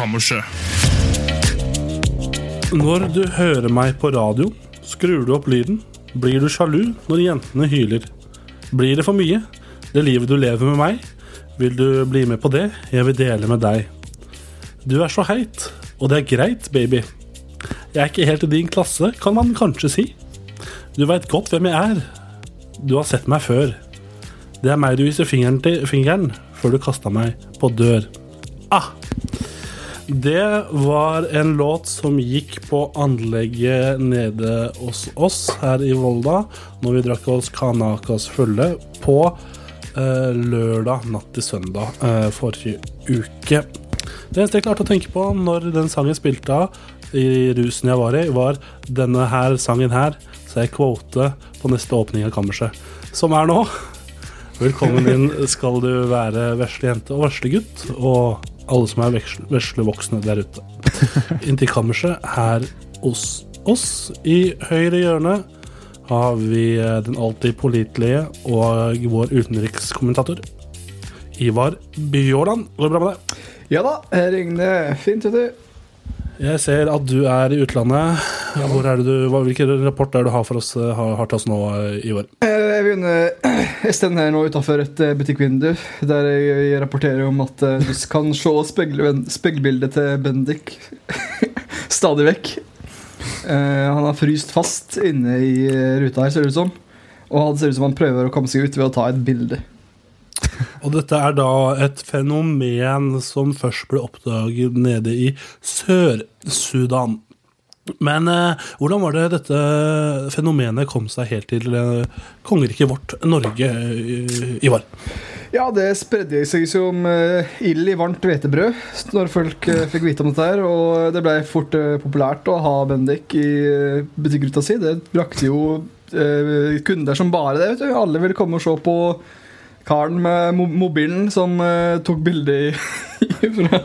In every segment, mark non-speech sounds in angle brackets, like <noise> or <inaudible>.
Kammerset. Når du hører meg på radio, skrur du opp lyden. Blir du sjalu når jentene hyler? Blir det for mye, det livet du lever med meg? Vil du bli med på det jeg vil dele med deg? Du er så heit, og det er greit, baby. Jeg er ikke helt i din klasse, kan man kanskje si. Du veit godt hvem jeg er. Du har sett meg før. Det er meg du viser fingeren til fingeren før du kasta meg på dør. Ah! Det var en låt som gikk på anlegget nede hos oss her i Volda når vi drakk oss Kanakas fulle på eh, lørdag natt til søndag eh, forrige uke. Det eneste jeg klarte å tenke på når den sangen spilte av i rusen jeg var i, var denne her sangen her, så jeg quote på neste åpning av kammerset, som er nå. Velkommen inn skal du være vesle jente og vesle gutt, og alle som er vesle, voksne der ute. <laughs> Inntil kammerset her hos oss. I høyre hjørne har vi eh, den alltid pålitelige og vår utenrikskommentator Ivar Bjåland. Går det bra med deg? Ja da, her regner fint uti. Jeg ser at du er i utlandet. Hvor er det du, hvilken rapport er det du har, for oss, eh, har, har til oss nå, eh, Ivar? Eh, Jeg begynner Jeg stender her nå utenfor et butikkvindu der jeg rapporterer om at du kan se speil- speilbildet til Bendik <laughs> stadig vekk. Han har fryst fast inne i ruta her, ser det ut som. Og han ser ut som han prøver å komme seg ut ved å ta et bilde. <laughs> Og dette er da et fenomen som først ble oppdaget nede i Sør-Sudan. Men eh, hvordan var det dette fenomenet kom seg helt til eh, kongeriket vårt, Norge, eh, Ivar? Ja, det spredde seg som eh, ild i varmt hvetebrød når folk eh, fikk vite om dette. her Og det ble fort eh, populært å ha Bendik i butikkruta si. Det brakte jo kunder som bare det. vet du Alle ville komme og se på karen med mo mobilen som uh, tok bilde <laughs> i fra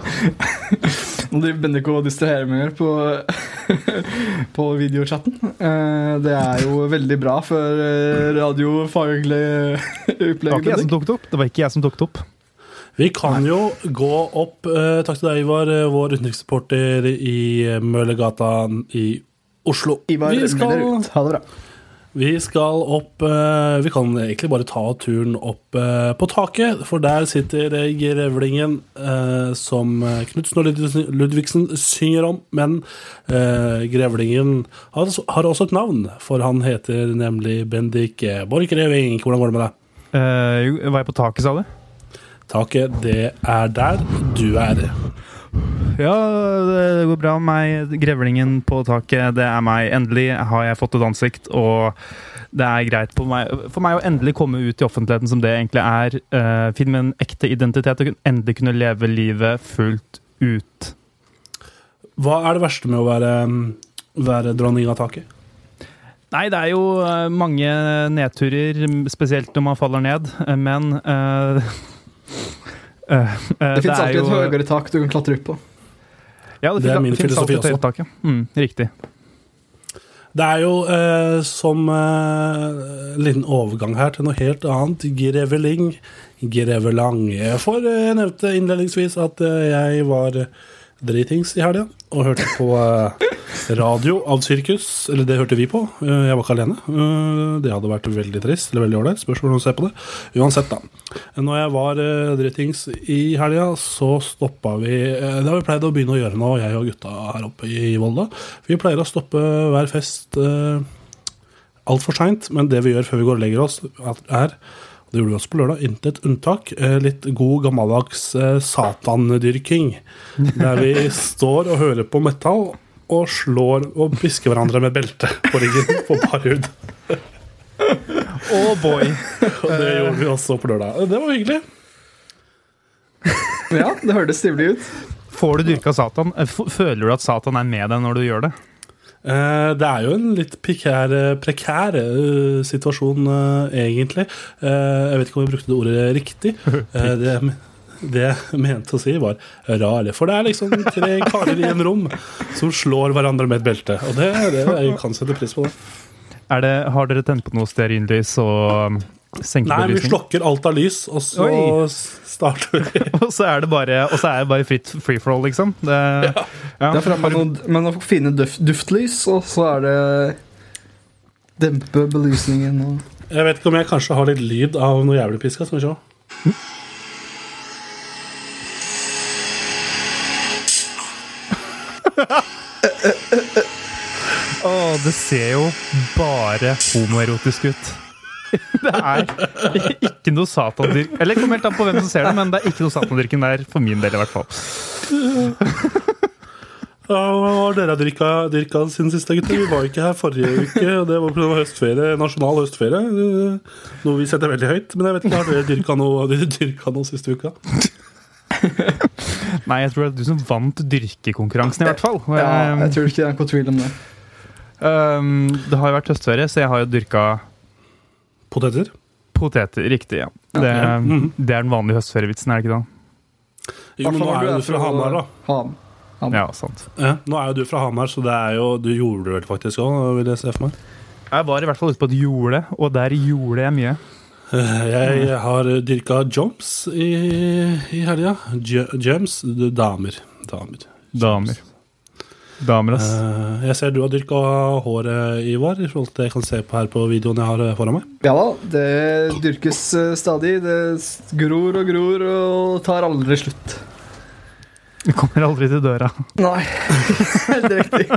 Nå driver Bendik og distraherer meg på, <laughs> på videochatten. Uh, det er jo veldig bra for uh, radiofaglig <laughs> Det var ikke jeg som tok det opp. Det var ikke jeg som tok det opp. Vi kan jo gå opp eh, Takk til deg, Ivar, eh, vår utenriksreporter i eh, Møllergata i Oslo. Ivar vi, skal. Ha det bra. Vi skal opp eh, Vi kan egentlig bare ta turen opp eh, på taket, for der sitter grevlingen eh, som Knut Snorre Ludvigsen, synger om. Men grevlingen har, også et navn, for han heter nemlig Bendik eh, Borchgrevink. Hvordan går det med deg? Uh, jo, var jeg på taket, sa du? Taket, det er der du er. Ja, det går bra med meg. Grevlingen på taket, det er meg. Endelig har jeg fått et ansikt, og det er greit meg, for meg å endelig komme ut i offentligheten som det egentlig er. Uh, finne en ekte identitet og endelig kunne leve livet fullt ut. Hva er det verste med å være, være dronning av taket? Nei, det er jo eh, mange nedturer, spesielt når man faller ned, eh, men uh, uh, <laughs> eh, Det fins alltid jo- et høyere tak du kan klatre opp på. Ja, det, Det er min filosofi også. Mm, riktig. Det er jo eh, som eh, en liten overgang her til noe helt annet. Greveling, Grevelang. For eh, jeg nevnte innledningsvis at eh, jeg var dritings i helga og hørte på eh, radio av Sirkus. Eller det hørte vi på. Eh, jeg var ikke alene. Eh, det hadde vært veldig trist eller veldig ålreit. Spørs hvordan du ser på det. Uansett, da. Når jeg var dritings i helga, så stoppa vi Det har vi pleid å begynne å gjøre nå, jeg og gutta her oppe i Volda. Vi pleier å stoppe hver fest altfor seint, men det vi gjør før vi går og legger oss, er det gjorde vi også på lørdag, intet unntak. eh, Litt god gammeldags eh, satandyrking. Der vi står og hører på metal og slår og pisker hverandre med belte på ryggen på bar hud. Oh boy. Og det gjorde vi også på lørdag. Det var hyggelig. Ja, det hørtes trivelig ut. Får du dyrka Satan? Føler du at Satan er med deg når du gjør det? Eh, Det er jo en litt prekær, prekær eh, situasjon, eh, egentlig. Eh, Jeg vet ikke om jeg brukte det ordet riktig. <laughs> Eh, Det, det jeg mente å si, var rare. For det er liksom tre karer i en rom som slår hverandre med et belte. Og det, det jeg kan sette pris på det. Er det har dere tent på noe stearinlys og um, senker Nei, vi slokker alt av lys, og så Oi. starter vi. <laughs> Og så er det bare, og så er det bare fritt free for all, liksom. Det, ja. Det er framme med noen, med noen fine duft, duftlys, og så er det dempe belysningen og Jeg vet ikke om jeg kanskje har litt lyd av noe jævlig piska. Skal vi se. Å, det ser jo bare homoerotisk ut. <laughs> Det er ikke noe satandyrk Eller kommer helt an på hvem som ser det, men det er ikke noe satandyrking der, for min del i hvert fall. <laughs> Ja, Hva har dere dyrka, dyrka siden siste, gutter? Vi var ikke her forrige uke. og Det var pga. høstferie, nasjonal høstferie. Noe vi setter veldig høyt. Men jeg vet ikke, har dere dyrka noe, dere dyrka noe siste uka? <laughs> Nei, jeg tror det er du som vant dyrkekonkurransen, i hvert fall. Ja, Um, jeg tror ikke det er noen tvil om det. um, det har jo vært høstferie, så jeg har jo dyrka Poteter? poteter. Riktig, ja. Det, Mhm. det er den vanlige høstferievitsen, er det ikke det? Jo, men nå er jo du fra Hamar, da. Ham. Ham. Ja, sant. Ja, nå er jo du fra Hamar, så det er jo Du gjorde det vel faktisk òg, vil jeg se for meg. Jeg var i hvert fall ute på et jorde, og der gjorde jeg mye. Eh, Jeg har dyrka jumps i, i helga. Ju- Jumps, damer. Damer. Damer. Damer, ass. Eh, Jeg ser du har dyrka håret, Ivar, i forhold til det jeg kan se på her på videoen jeg har eh, foran meg. Ja da, det dyrkes eh, stadig. Det gror og gror og tar aldri slutt. Du kommer aldri til døra. Nei, <laughs> helt riktig.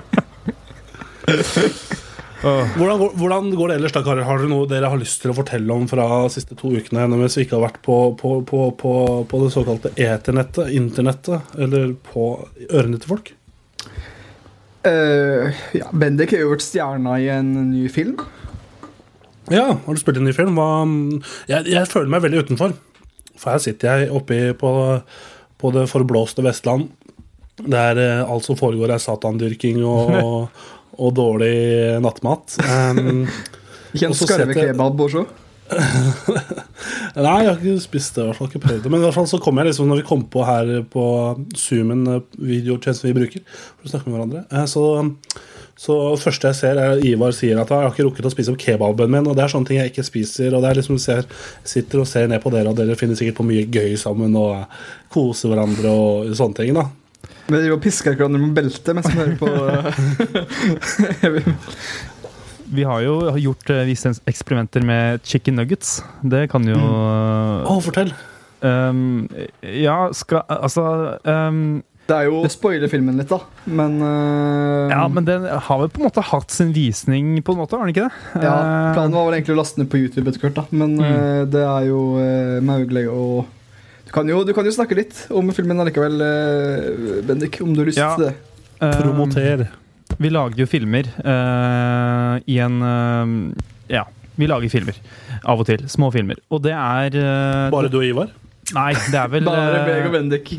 <laughs> Hvordan går, hvordan går det ellers, da, karer? Har dere noe dere har lyst til å fortelle om fra de siste to ukene, mens vi ikke har vært på, på, på, på, på det såkalte eternettet, internettet, eller på ørene til folk? Eh, ja, Bendik har jo vært stjerna i en ny film. Ja, har du spilt en ny film? Hva, jeg, jeg føler meg veldig utenfor. For her sitter jeg oppe på, på det forblåste Vestland, der eh, alt som foregår, er satandyrking og, <laughs> og dårlig nattmat. Um, Ikke en skarve kebab også. <laughs> Nei, jeg har ikke spist det. i hvert fall ikke prøvd det Men i hvert fall så kom jeg liksom når vi kom på her på Zoomen, eh, videotjenesten vi bruker, for å snakke med hverandre. eh, Så, så første jeg ser, er Ivar sier at jeg har ikke rukket å spise opp kebaben min. Og det er sånne ting jeg ikke spiser. Og det er liksom ser, sitter og ser ned på dere, og dere finner sikkert på mye gøy sammen og eh, koser hverandre og sånne ting. da Vi driver og pisker hverandre med belte mens vi hører på <laughs> <laughs> Vi har jo gjort eh, visse eksperimenter med chicken nuggets. Det kan jo Å, fortell! um, Ja, skal Altså um, Det er jo det spoiler filmen litt, da. Men, uh, Ja, men den har vel på en måte hatt sin visning, på en måte, har den ikke det? ja, Eh, Planen var vel egentlig å laste ned på YouTube etter hvert, da. Men Mm. uh, det er jo uh, mulig og du kan, jo, du kan jo snakke litt om filmen allikevel, Bendik, om du har lyst Ja. til det. um, Promoter. Vi lager jo filmer uh, i en uh, Ja, vi lager filmer av og til. Små filmer. Og det er uh, Bare du og Ivar? Nei, det er vel Bare meg og Bendik.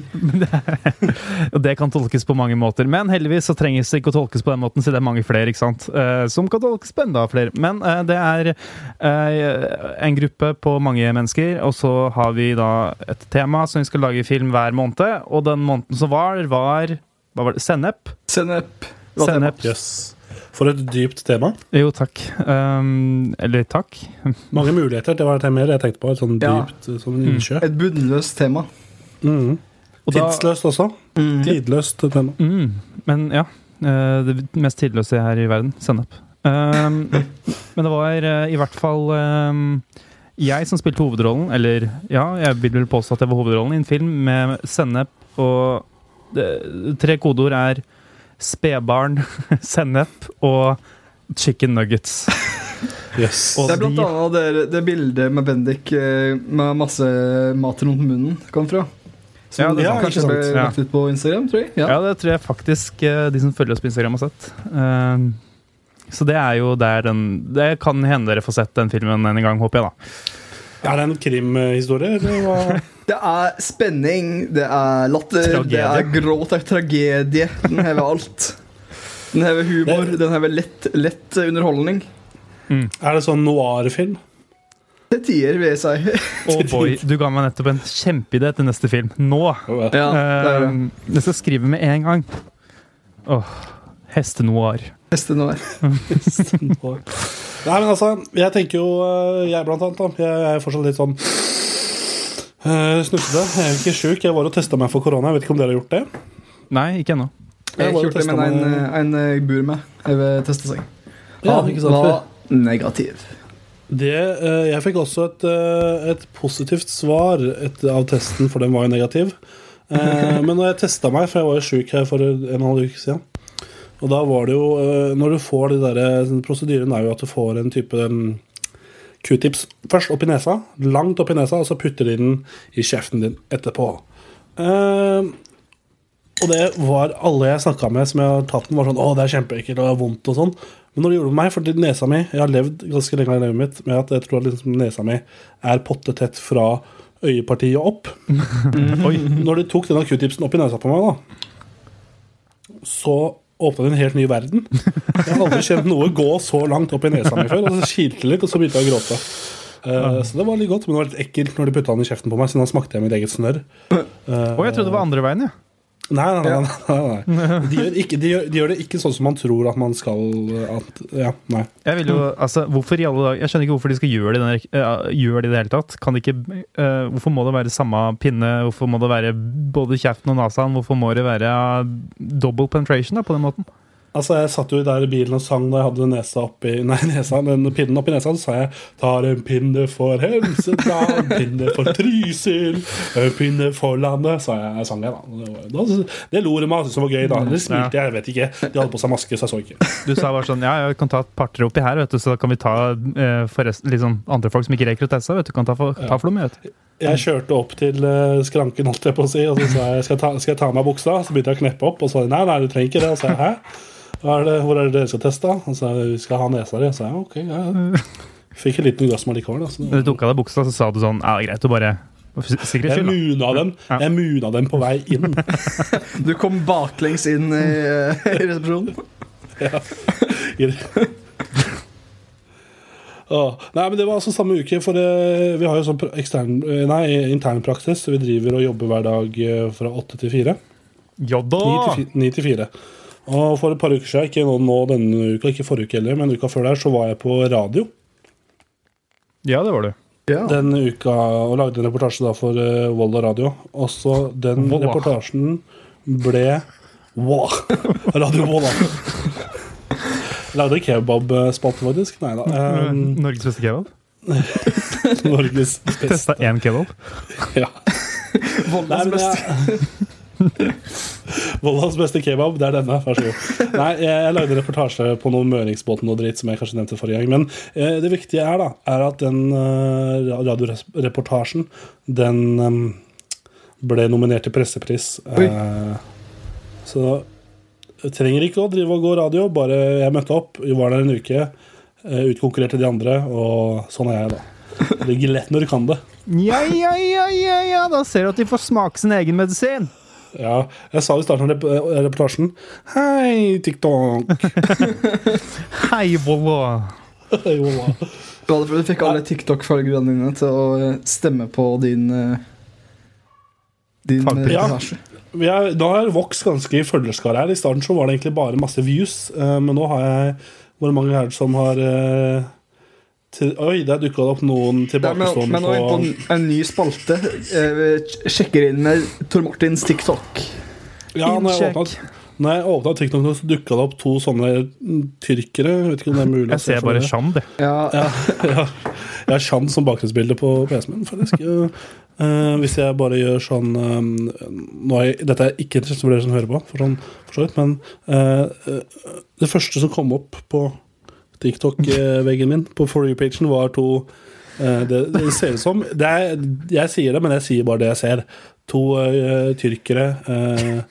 <laughs> Og det kan tolkes på mange måter. Men heldigvis så trengs det ikke å tolkes på den måten, siden det er mange flere ikke sant? Eh, som kan tolkes på enda flere. Men det er eh, en gruppe på mange mennesker, og så har vi da et tema som vi skal lage film hver måned. Og den måneden som var, var hva var det? Sennep. Sennep. Sennep. Jøss. For et dypt tema. Jo, takk. Um, eller takk. <laughs> Mange muligheter. Det var det mer jeg tenkte på. Et sånn Ja. dypt som en innsjø. Et bunnløst tema. Mm. Og da- Tidsløst også. Tidløst tema. Mm, men ja. eh, Det mest tidløse her i verden. Sennep. Um, <laughs> men det var eh, i hvert fall um, jeg som spilte hovedrollen, eller ja, jeg vil vel påstå at jeg var hovedrollen i en film med sennep, og det, tre kodeord er spedbarn, <laughs> sennep og chicken nuggets. Yes. Og Det er blant annet det, det bildet med Bendik eh, med masse mat rundt munnen kom fra. Som Ja, det ja, kanskje ble lagt ut på Instagram, tror jeg. Ja. Ja. det tror jeg faktisk eh, de som følger oss på Instagram har sett. Um, Så det er jo der den Det kan hende dere får sett den filmen en gang, håper jeg, da. Er det en krimhistorie, eller hva? <laughs> Det er spenning, det er latter, Tragedie. det er gråt, det er tragedie. Den hever alt. Den hever humor, Det- den hever lett, lett underholdning. Er det sånn noir-film? Det tider, vil jeg si. Oh boy, du ga meg nettopp en kjempeidé til neste film. Nå! Ja, det er. Eh, jeg skal skrive med en gang. Åh, Hestenoir. Hestenoir. Heste Nei, men altså, jeg tenker jo eh, Jeg blant annet, da. Jeg er fortsatt litt sånn uh, snufsete. Jeg er ikke sjuk. Jeg var og testa meg for korona. Jeg vet ikke om dere har gjort det? Nei, ikke ennå. Jeg har ikke gjort det, men en, meg- en jeg bor med, jeg vil teste seg. Ja, Han ikke sant? var negativ. Det, eh, jeg fikk også et, eh, et positivt svar et, av testen, for den var jo negativ. Eh, <laughs> men når jeg testa meg, for jeg var jo sjuk her for en og en halv uke siden Og da var det jo eh, Når du får de der Prosedyren er jo at du får en type um, q-tips først opp i nesa, langt opp i nesa, og så putter de den i kjeften din etterpå. Uh, og det var alle jeg snakka med som jeg har tatt den, var sånn 'Å, det er kjempeekkelt og det er vondt' og sånn. Men når det gjorde det med meg, for nesa mi Jeg har levd ganske lenge i livet mitt med at jeg tror at liksom nesa mi er pottetett fra øyepartiet opp. <laughs> Oi. Når de tok denne q-tipsen opp i nesa på meg, da, så åpna en helt ny verden. Jeg har aldri kjent noe gå så langt opp i nesa mi før. Og så kilte litt, og så begynte jeg å gråte. Uh, så det var litt godt, men det var litt ekkelt når de putta den i kjeften på meg, siden da smakte jeg mitt eget snørr. Uh, Å, jeg trodde det var andre veien, ja. Nei, nei, nei. nei, nei. De, gjør ikke, de, gjør, de gjør det ikke sånn som man tror at man skal at, Ja, nei. Jeg vil jo, altså, hvorfor i alle dager Jeg skjønner ikke hvorfor de skal gjøre det, i uh, det i det hele tatt. Kan de ikke, uh, hvorfor må det være samme pinne? Hvorfor må det være både kjeften og nesen? Hvorfor må det være eh, double penetration da, på den måten? Altså, Jeg satt jo der i bilen og sang da jeg hadde nesa oppi <laughs> Nei, nesa, den pinnen oppi nesa. Så sa jeg 'Tar en pinne for Hemsedal, en pinne for Trysil, en pinne for landet', sa jeg. jeg sang jeg, da. Det. Det lo de av, syntes det var gøy. da Eller smilte jeg, jeg vet ikke. De hadde på seg maske, så jeg så ikke. Du sa bare sånn Ja, jeg kan ta et par-tre oppi her, vet du, så kan vi ta eh, forrest, liksom, andre folk som ikke teste seg. Vet du, kan ta ta for dem, vet du. Jeg kjørte opp til eh, skranken, holdt jeg på å si, og så sa jeg skal jeg ta, skal jeg ta av meg buksa. Så begynte jeg å kneppe opp, og så sa de nei, nei, du trenger ikke det. Og så sa jeg hæ? Hva er det, hvor er det dere skal teste? Og så sa jeg vi skal ha nesa di. Og så sa jeg ok, ja. Fikk en liten orgasme likevel. Når du tok av deg buksa, så sa du sånn Ja, er greit du bare For Jeg muna dem Jeg muna dem på vei inn. <laughs> Du kom baklengs inn i, i resepsjonen. <laughs> Åh, Nei, men Det var altså samme uke, for eh, vi har jo sånn ekstern, eh, nei, intern praksis. Vi driver og jobber hver dag eh, fra åtte til fire. Ja da! Ni til fi- Ni til fire. Og for et par uker siden, ikke nå, nå denne uka, ikke forrige uke heller, men uka før der, så var jeg på radio Ja, det var du. Ja. den uka og lagde en reportasje da for uh, Volda Radio. Og så den Volda. reportasjen ble Wow! <laughs> Radio Volda. Lagde kebabspalte, faktisk. Nei da. Um, Norges beste kebab. <laughs> Norges beste. Testa én kebab. Ja. <laughs> Voldas beste. <laughs> Voldas beste kebab, det er denne. Vær så god. Nei, jeg, jeg lagde reportasje på noen Møringsbåten og dritt, som jeg kanskje nevnte forrige gang. Men eh, det viktige er da, er at den eh, radioreportasjen, den eh, ble nominert til pressepris. Eh, så jeg trenger ikke å drive og gå radio, bare jeg møtte opp, jeg var der en uke, eh, utkonkurrerte de andre, og sånn er jeg da. Det ligger lett når du kan det. Ja, ja, ja, ja, ja, da ser du at de får smake sin egen medisin. Ja, jeg sa i starten av eh, reportasjen Hei, TikTok! <laughs> Hei, Volvo. Hei. Du hadde- Du fikk alle TikTok-følgerne dine til å eh, stemme på din Din Ja. Er, nå har jeg vokst ganske i følgerskare her. I starten så var det egentlig bare masse views, eh, men nå har jeg Hvor mange er det som har eh, til, Oi, der dukka det opp noen er tilbakestående men nå er vi på en, en ny spalte. Vi sjekker inn med Tor Martins TikTok. Ja, Innsjekk. Når jeg åpna TikTok, så dukka det opp to sånne mm, tyrkere. Jeg vet ikke om det er mulig Jeg ser bare Shan, jeg. Ja, Ja, <laughs> ja. Jeg har Shan som bakgrunnsbilde på PC-en min, faktisk. Eh, hvis jeg bare gjør sånn eh, nå er jeg, Dette er ikke interessant for dere som hører på, for, sånn, for så vidt, men uh, eh, det første som kom opp på TikTok-veggen min, på For you-pagen, var to det, det ser ut som det er, Jeg sier det, men jeg sier bare det jeg ser. To tyrkere eh,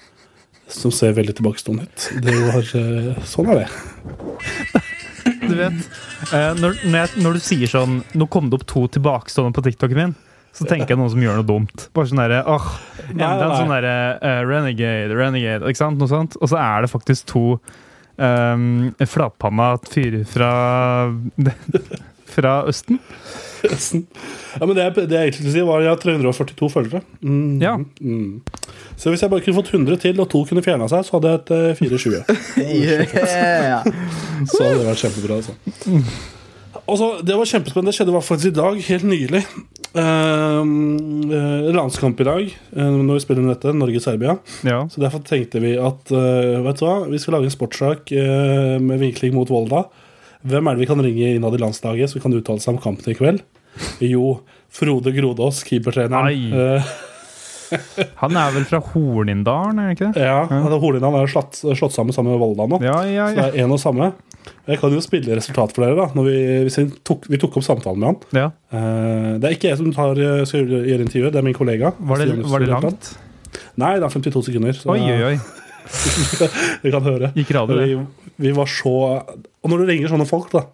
som ser veldig tilbakestående ut. Det var, eh, sånn er det. Du vet, eh, når, når, jeg, når du sier sånn Nå kom det opp to tilbakestående på TikToken min. Så tenker jeg noen som gjør noe dumt. Bare sånn derre åh, Enda en sånn derre uh, Renegade, Renegade, ikke sant? Noe sånt. Og så er det faktisk to um, flatpanna fyrer fra <laughs> Fra Østen. Ja, men det jeg, det jeg egentlig skulle si, var at jeg har 342 følgere. Mm, Ja. Mm. Så hvis jeg bare kunne fått 100 til, og to kunne fjerna seg, så hadde jeg et eh, 420. <laughs> Yeah. Så hadde det vært kjempebra. Altså. Også, det var kjempespennende. Det skjedde i hvert fall faktisk i dag, helt nylig. Eh, landskamp i dag, uh, når vi spiller inn dette, Norge-Serbia. Ja. Så derfor tenkte vi at uh, vet du hva, vi skal lage en sportssak eh, med vinkling mot Volda. Hvem er det vi kan ringe innad i landslaget som kan uttale seg om kampen i kveld? Jo, Frode Grodås, keepertreneren. Eh, <laughs> Han er vel fra Hornindalen, er det ikke det? ja, ja. Hornindalen er slått, slått sammen sammen med Volda nå. Ja, ja, Så det er en og samme. Jeg kan jo spille resultat for dere. da vi, vi, tok, vi tok opp samtalen med han. ja. Eh, det er ikke jeg som tar, skal gjøre intervjuet, det er min kollega. Var, det, var det langt? Nei, det er 52 sekunder. Så Oi, oi, oi. Vi kan høre. Gikk radio. Vi, vi var så Og når du ringer sånne folk, da,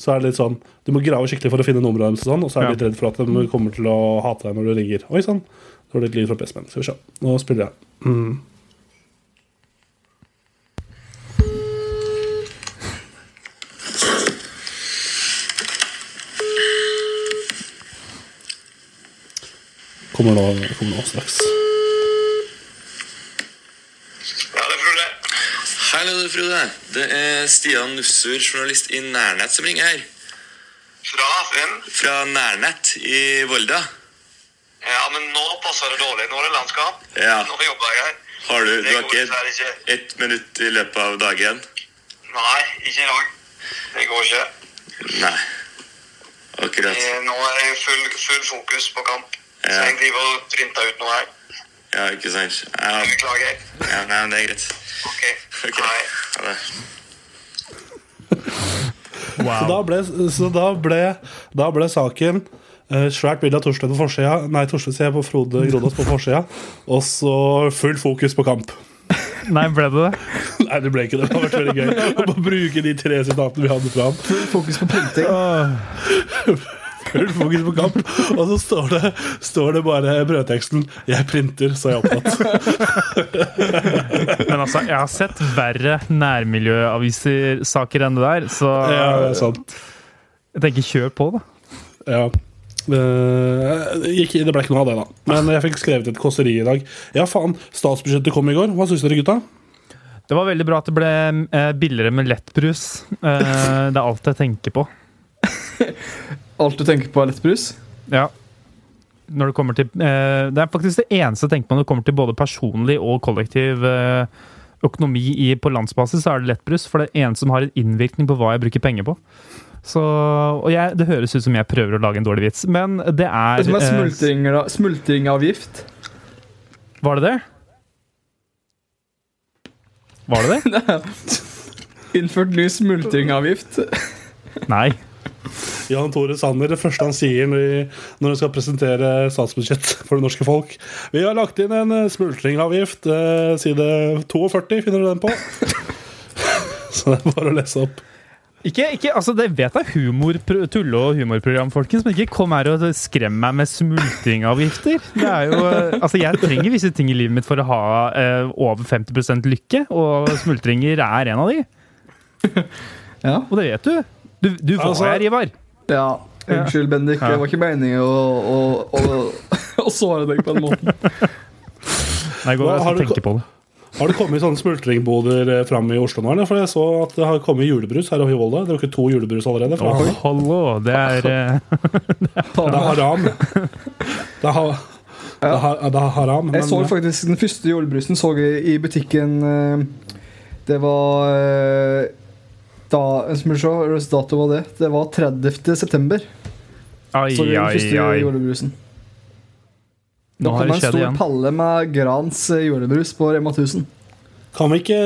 så er det litt sånn Du må grave skikkelig for å finne nummeret deres, og sånn, og så er du Ja. litt redd for at de kommer til å hate deg når du ringer. Oi sann. Så var det litt lyd fra PC-en. Skal vi se. Nå spiller jeg. Mm. Kommer nå, kommer nå straks. Ja, det er Frode. Hallo, du, Frode. Det er Stian Nussur, journalist i Nærnett, som ringer her. Fra hvem? Fra Nærnett i Volda. Ja, men nå passer det dårlig. Nå er det landskap. Ja. Nå jobber jeg her. Har du, du Det har ikke ikke. ett minutt i løpet av dagen? Nei, ikke i dag. Det går ikke. Nei. Akkurat. Jeg, Nå er det full, full fokus på kamp. Så jeg driver og printer ut noe her. Ja, ikke sant? Ja, beklager. ja nei, men det er greit. Ok. Ha det. <laughs> Så da ble, så da ble, da ble saken eh, svært bilde av Torstein på forsida, nei, Torstein ser på Frode Grodås på forsida, og så full fokus på kamp. <laughs> Nei, ble det det? <laughs> Nei, det ble ikke det. Det har vært veldig gøy å bruke de tre sitatene vi hadde fra ham. Fokus på printing. Full fokus på kamp. Og så står det, står det bare brødteksten 'Jeg printer, så er jeg opptatt'. <laughs> Men altså, jeg har sett verre nærmiljøaviser-saker enn det der, så Ja, det er sant. jeg tenker kjør på, da. Ja. Eh, det gikk, det ble ikke noe av det, da. Men jeg fikk skrevet et kåseri i dag. Ja, faen. Statsbudsjettet kom i går. Hva syns dere, gutta? Det var veldig bra at det ble eh, billigere med lettbrus. Eh, det er alt jeg tenker på. <laughs> Alt du tenker på, er lettbrus? Ja. Når det kommer til eh, Det er faktisk det eneste jeg tenker på når det kommer til både personlig og kollektiv eh, økonomi i, på landsbasis, så er det lettbrus. For det er eneste som har en innvirkning på hva jeg bruker penger på. Så, og jeg, Det høres ut som jeg prøver å lage en dårlig vits, men det er Det som er eh, smultringavgift. Var det det? Var det det? <laughs> Innført ny smultringavgift. Nei. Jan Tore Sanner, det første han sier når, vi- når han skal presentere statsbudsjett for det norske folk Vi har lagt inn en eh, smultringavgift. Eh, side 42 finner du den på. <laughs> Så det er bare å lese opp. Ikke, ikke, altså Det vet jeg humor, tulle- og humorprogram, folkens, men ikke kom her og skrem meg med smultringavgifter. Det er jo, eh, altså Jeg trenger visse ting i livet mitt for å ha eh, over 50% lykke, og smultringer er en av de. Ja. Og det vet du. Du, du var Altså- her, Ivar. ja. Unnskyld, Bendik. Ja. Det var ikke meningen å, å, å, å såre deg på den måten. <laughs> Nei, går har du tenke på det. Har det kommet sånne smultringboder eh, fram i Oslo nå? For jeg så at det har kommet julebrus her oppe i Volda. Er ikke to julebrus allerede. Å, For hallo, det er eh, <laughs> det er haram. Det er, ha, det er, ha- det er haram. Jeg så faktisk Den første julebrusen så jeg i butikken eh, Det var eh, da, Skal vi se, hvilken dato var det? Det var 30. september. Ai, Så jeg den ai, første ai. julebrusen. Da Nå har kom det en stor igjen. palle med Grans eh, julebrus på Rema 1000. kan vi ikke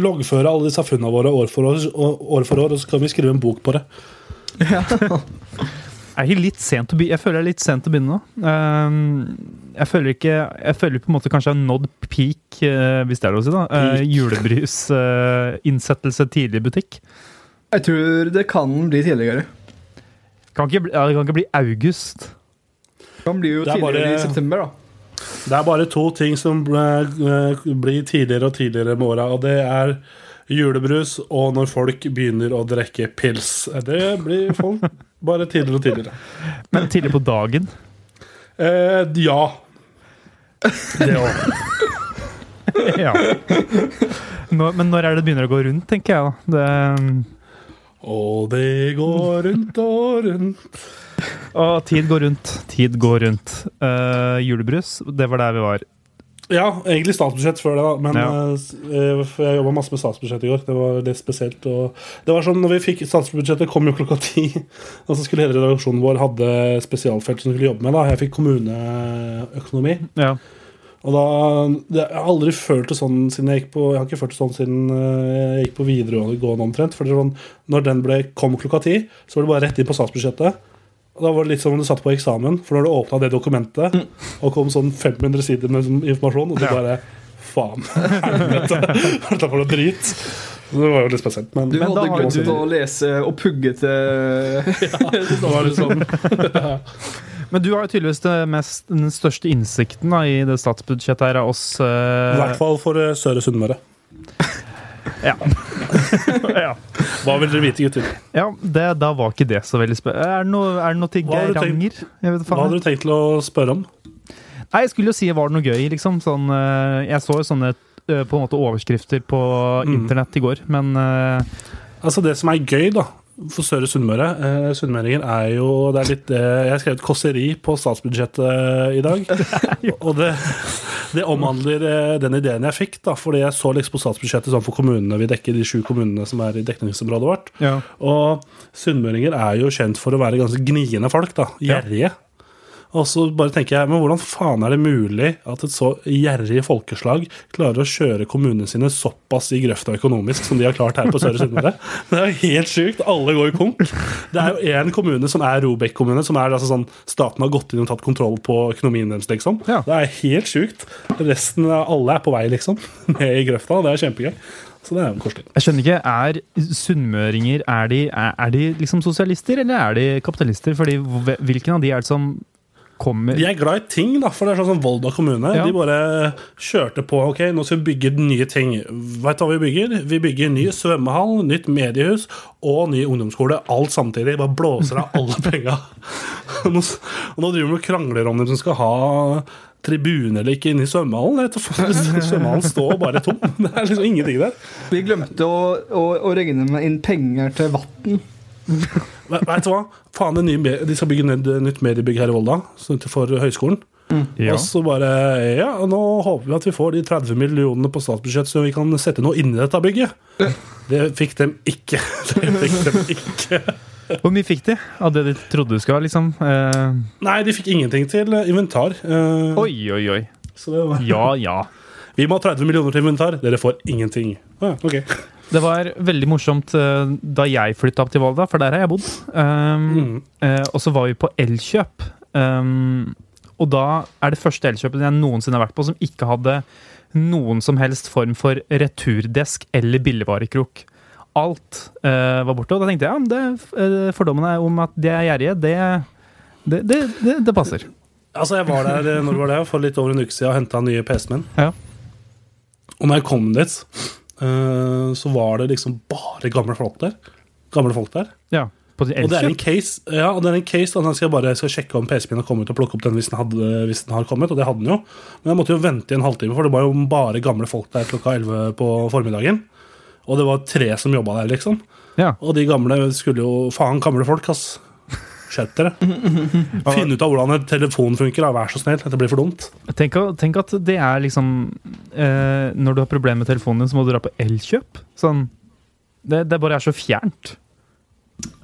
loggføre alle disse funnene våre år for år, og- år for år, og så kan vi skrive en bok på det? <laughs> <laughs> Er ikke litt sent å begynne. jeg føler jeg er litt sent å begynne nå. Ehm, jeg føler ikke Jeg føler på en måte kanskje jeg har nådd peak, eh, hvis det er lov å si, da. Uh, Julebrus-innsettelse tidlig i butikk. Jeg tror det kan bli tidligere. Kan ikke, bli- ja, det kan ikke bli august. Det kan bli jo er tidligere bare- i september, da. Det er bare to ting som eh, blir tidligere og tidligere med åra, og det er julebrus og når folk begynner å drikke pils. Det blir folk bare tidligere og tidligere. Men tidlig på dagen. Eh, ja. Det òg. <laughs> ja. Nå, men når er det det begynner å gå rundt, tenker jeg. da. Det, Og det går rundt og rundt. og tid går rundt. Tid går rundt. Uh, julebrus, det var der vi var. Ja, egentlig statsbudsjett før det, da. Men Ja. eh, jeg jobba masse med statsbudsjett i går. Det var litt spesielt. Det var sånn, når vi fikk Statsbudsjettet kom jo klokka <laughs> ti. Og så skulle hele redaksjonen vår hadde spesialfelt som skulle jobbe med. da Jeg fikk kommuneøkonomi. Ja. Og da, det, Jeg har aldri følt det sånn siden jeg gikk på Jeg har ikke følt det sånn siden eh, jeg gikk på videregående omtrent. For det er sånn, når den ble, kom klokka ti, så var det bare rett inn på statsbudsjettet. Da var det litt som om du satt på eksamen, for når du åpna det dokumentet, og kom sånn 500 sider med sånn informasjon, og du Ja. bare Faen. <laughs> Helvete. Dette var noe drit? Det var jo litt spesielt. Men, Du Men da hadde glemt du- å lese og pugge til <laughs> ja, <laughs> det var det sånn Men du har jo tydeligvis det mest, den største innsikten da, i det statsbudsjettet her av oss. I eh, hvert fall for eh, Søre Sunnmøre. Ja. <laughs> ja. Hva vil dere vite, gutter? ja det, da var ikke det så veldig spennende. Er det noe, er det noe til Geiranger? Hva hadde du tenkt til å spørre om? Nei, jeg skulle jo si var det noe gøy, liksom. Sånn, eh, jeg så jo sånne eh, på en måte overskrifter på Mm. internett i går, men eh, Altså Det som er gøy da for Søre Sunnmøre eh, Sunnmøringer er jo det er litt, eh, Jeg har skrevet kåseri på statsbudsjettet eh, i dag. <laughs> og det, det omhandler eh, den ideen jeg fikk. da Fordi jeg så liksom på statsbudsjettet sånn for kommunene. Vi dekker de sju kommunene som er i dekningsområdet vårt. ja. Og sunnmøringer er jo kjent for å være ganske gniende folk. da Ja. Og så bare tenker jeg, men hvordan faen er det mulig at et så gjerrig folkeslag klarer å kjøre kommunene sine såpass i grøfta økonomisk som de har klart her på Søre Sunnmøre? Det er jo helt sjukt. Alle går konk. Det er jo én kommune som er Robek kommune, som er altså sånn staten har gått inn og tatt kontroll på økonomien deres, liksom. Ja. Det er helt sjukt. Resten av alle er på vei, liksom. Ned i grøfta. Det er kjempegøy. Så det er jo koselig. Jeg skjønner ikke, Er sunnmøringer er de, er, er de liksom sosialister, eller er de kapitalister? Fordi Hvilken av de er det som kommer De er glad i ting, da, for det er sånn som Volda kommune. Ja. De bare kjørte på. Ok, nå skal vi bygge nye ting. Vet du hva vi bygger? Vi bygger ny svømmehall, nytt mediehus og ny ungdomsskole. Alt samtidig. Bare blåser av alle <laughs> penga. Og nå, nå driver de og krangler om hvem som skal ha tribune eller ikke inne i svømmehallen. <laughs> Svømmehallen står bare tom. <laughs> Det er liksom ingenting der. Vi glemte å, å, å regne med inn penger til vann. Ve- Vet du hva? Faen, det nye, De skal bygge ned nytt mediebygg her i Volda for høyskolen. Ja. Og så bare Ja, nå håper vi at vi får de 30 millionene på statsbudsjett, så vi kan sette noe inni dette bygget. Det fikk dem ikke. <laughs> Det fikk dem ikke. Hvor mye fikk de av det de trodde de skulle ha? liksom? Eh, Nei, de fikk ingenting til inventar. Eh, oi, oi, oi. Så det var, Ja, ja. vi må ha 30 millioner til inventar. Dere får ingenting. Ah, ok. Det var veldig morsomt eh, da jeg flytta opp til Volda, for der har jeg bodd. Um, Mm. eh, og så var vi på Elkjøp. Um, og da er det første Elkjøpet jeg noensinne har vært på som ikke hadde noen som helst form for returdesk eller billigvarekrok. Alt uh, var borte. Og da tenkte jeg ja, det, fordommene om at de er gjerrige, det, det, det, det, passer. Altså, jeg var der når var det, for litt over en uke siden og henta nye PC-menn. Ja. Og når jeg kom dit, så var det liksom bare gamle folk der. Gamle folk der. Ja, på Og det er en case, ja, og det er en case da, jeg skal jeg bare skal sjekke om PC-en har kommet og plukke opp den hvis den, hadde, hvis den har kommet, og det hadde den jo. Men jeg måtte jo vente i en halvtime, for det var jo bare gamle folk der klokka 11 på formiddagen. Og det var tre som jobba der, liksom. Ja. Og de gamle skulle jo Faen, gamle folk, ass. Skjerp dere. Finn ut av hvordan en telefon funker, da. vær så snill. Dette blir for dumt. Tenk, tenk at det er liksom eh, Når du har problemer med telefonen din, så må du dra på Elkjøp. Sånn, det, det bare er så fjernt.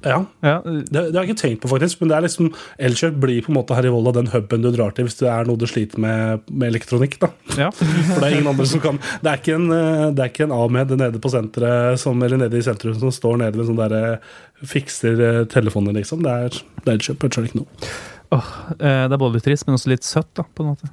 Ja, Ja, det, det har jeg ikke tenkt på, faktisk. Men det er liksom Elkjøp blir på en måte her i Volda den huben du drar til hvis det er noe du sliter med med elektronikk. da ja. <laughs> For det er ingen andre som kan Det er ikke en, eh, det ikke en Ahmed nede på senteret som, eller nede i sentrum som står nede med sånn derre fikser eh, telefoner, liksom. Det er, det er Elkjøp, Jeg er ikke noe. Oh, det er både litt trist, men også litt søtt, da, på en måte.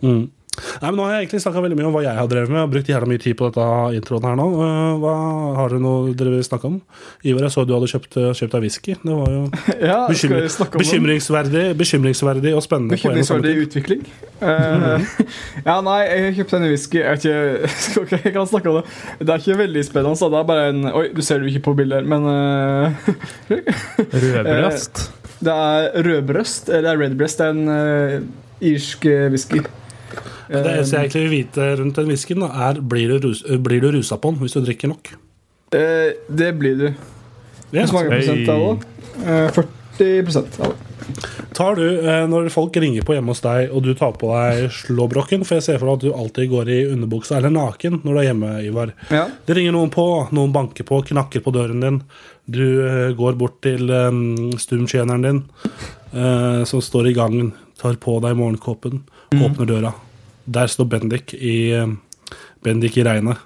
Mm. Nei, men Nå har jeg egentlig snakka veldig mye om hva jeg har drevet med. Jeg har brukt jævla mye tid på dette introen her nå. Eh, Hva Har dere noe dere vil snakke om? Ivar, jeg så du hadde kjøpt, eh, kjøpt deg whisky. Det var jo <laughs> Ja, bekymring, bekymringsverdig, bekymringsverdig og spennende. Bekymringsverdig utvikling. Eh, <laughs> ja, nei, jeg kjøpte en whisky. Jeg, ikke, <laughs> okay, jeg kan snakke om det. Det er ikke veldig spennende. Så det er bare en Oi, du ser det ikke på bilder, men uh, Rødbrøst. Det er rødbrøst, eller redbrøst Det er en uh, irsk eh, whisky. Det eneste jeg egentlig vil vite rundt den whiskyen, er blir du, rus, blir du rusa på den hvis du drikker nok. Eh, det blir du. Hvor mange prosent av det? Eh, 40 av det. Tar du, eh, Når folk ringer på hjemme hos deg, og du tar på deg slåbroken For jeg ser for meg at du alltid går i underbuksa eller naken når du er hjemme, Ivar. Ja. Det ringer noen på, noen banker på, knakker på døren din. Du eh, går bort til um, stumtjeneren din, eh, som står i gangen, tar på deg morgenkåpen, åpner døra. Der står Bendik i, eh, Bendik i regnet.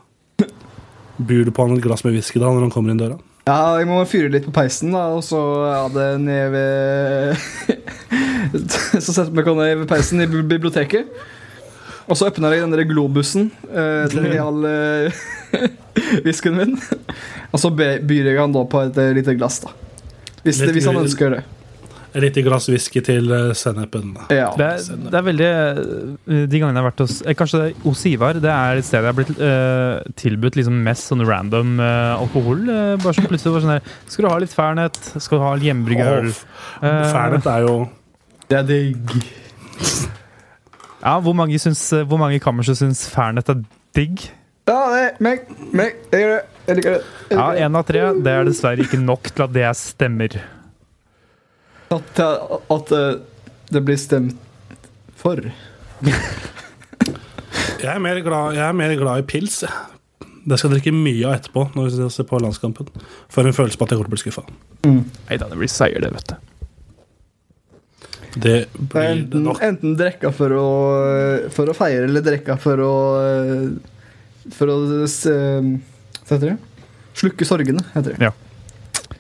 Byr du på han et glass med whisky da når han kommer inn døra? ja, jeg må fyre litt på peisen, da, og så er det ned ved <laughs> Så setter jeg meg ned ved peisen i biblioteket. Og så åpner jeg den der globusen eh, til <laughs> all eh, <laughs> whiskyen min. Og så byr jeg han da på et eh, lite glass, da. Hvis, det, hvis han ønsker det. Et lite glass whisky til eh, sennepen. Ja. Det er, det er veldig eh, De gangene jeg har vært hos eh, Kanskje det er hos Ivar. Det er et sted jeg har blitt uh, tilbudt liksom mest sånn random uh, alkohol. Uh, bare så plutselig var sånn her Skal du ha litt Fernet? Skal du ha hjemmebrygget øl? Fernet er jo Det er digg. Ja, hvor mange, syns, hvor mange kammerser syns Fernet er digg? Ja, det er meg. meg. Jeg gjør det. Jeg liker det. Jeg Ja, liker det. én av tre. Det er dessverre ikke nok til at det stemmer. At, at eh, det blir stemt for. Jeg er mer glad, jeg er mer glad i pils. Det skal jeg drikke mye av etterpå når vi ser på landskampen. For en følelse på at jeg kommer til å bli skuffa. Nei da, det blir seier, det, vet du. Det blir det enten, nok. enten drekka for for å feire, eller drekka for å For å Hva heter det? Slukke sorgene, heter det. Ja,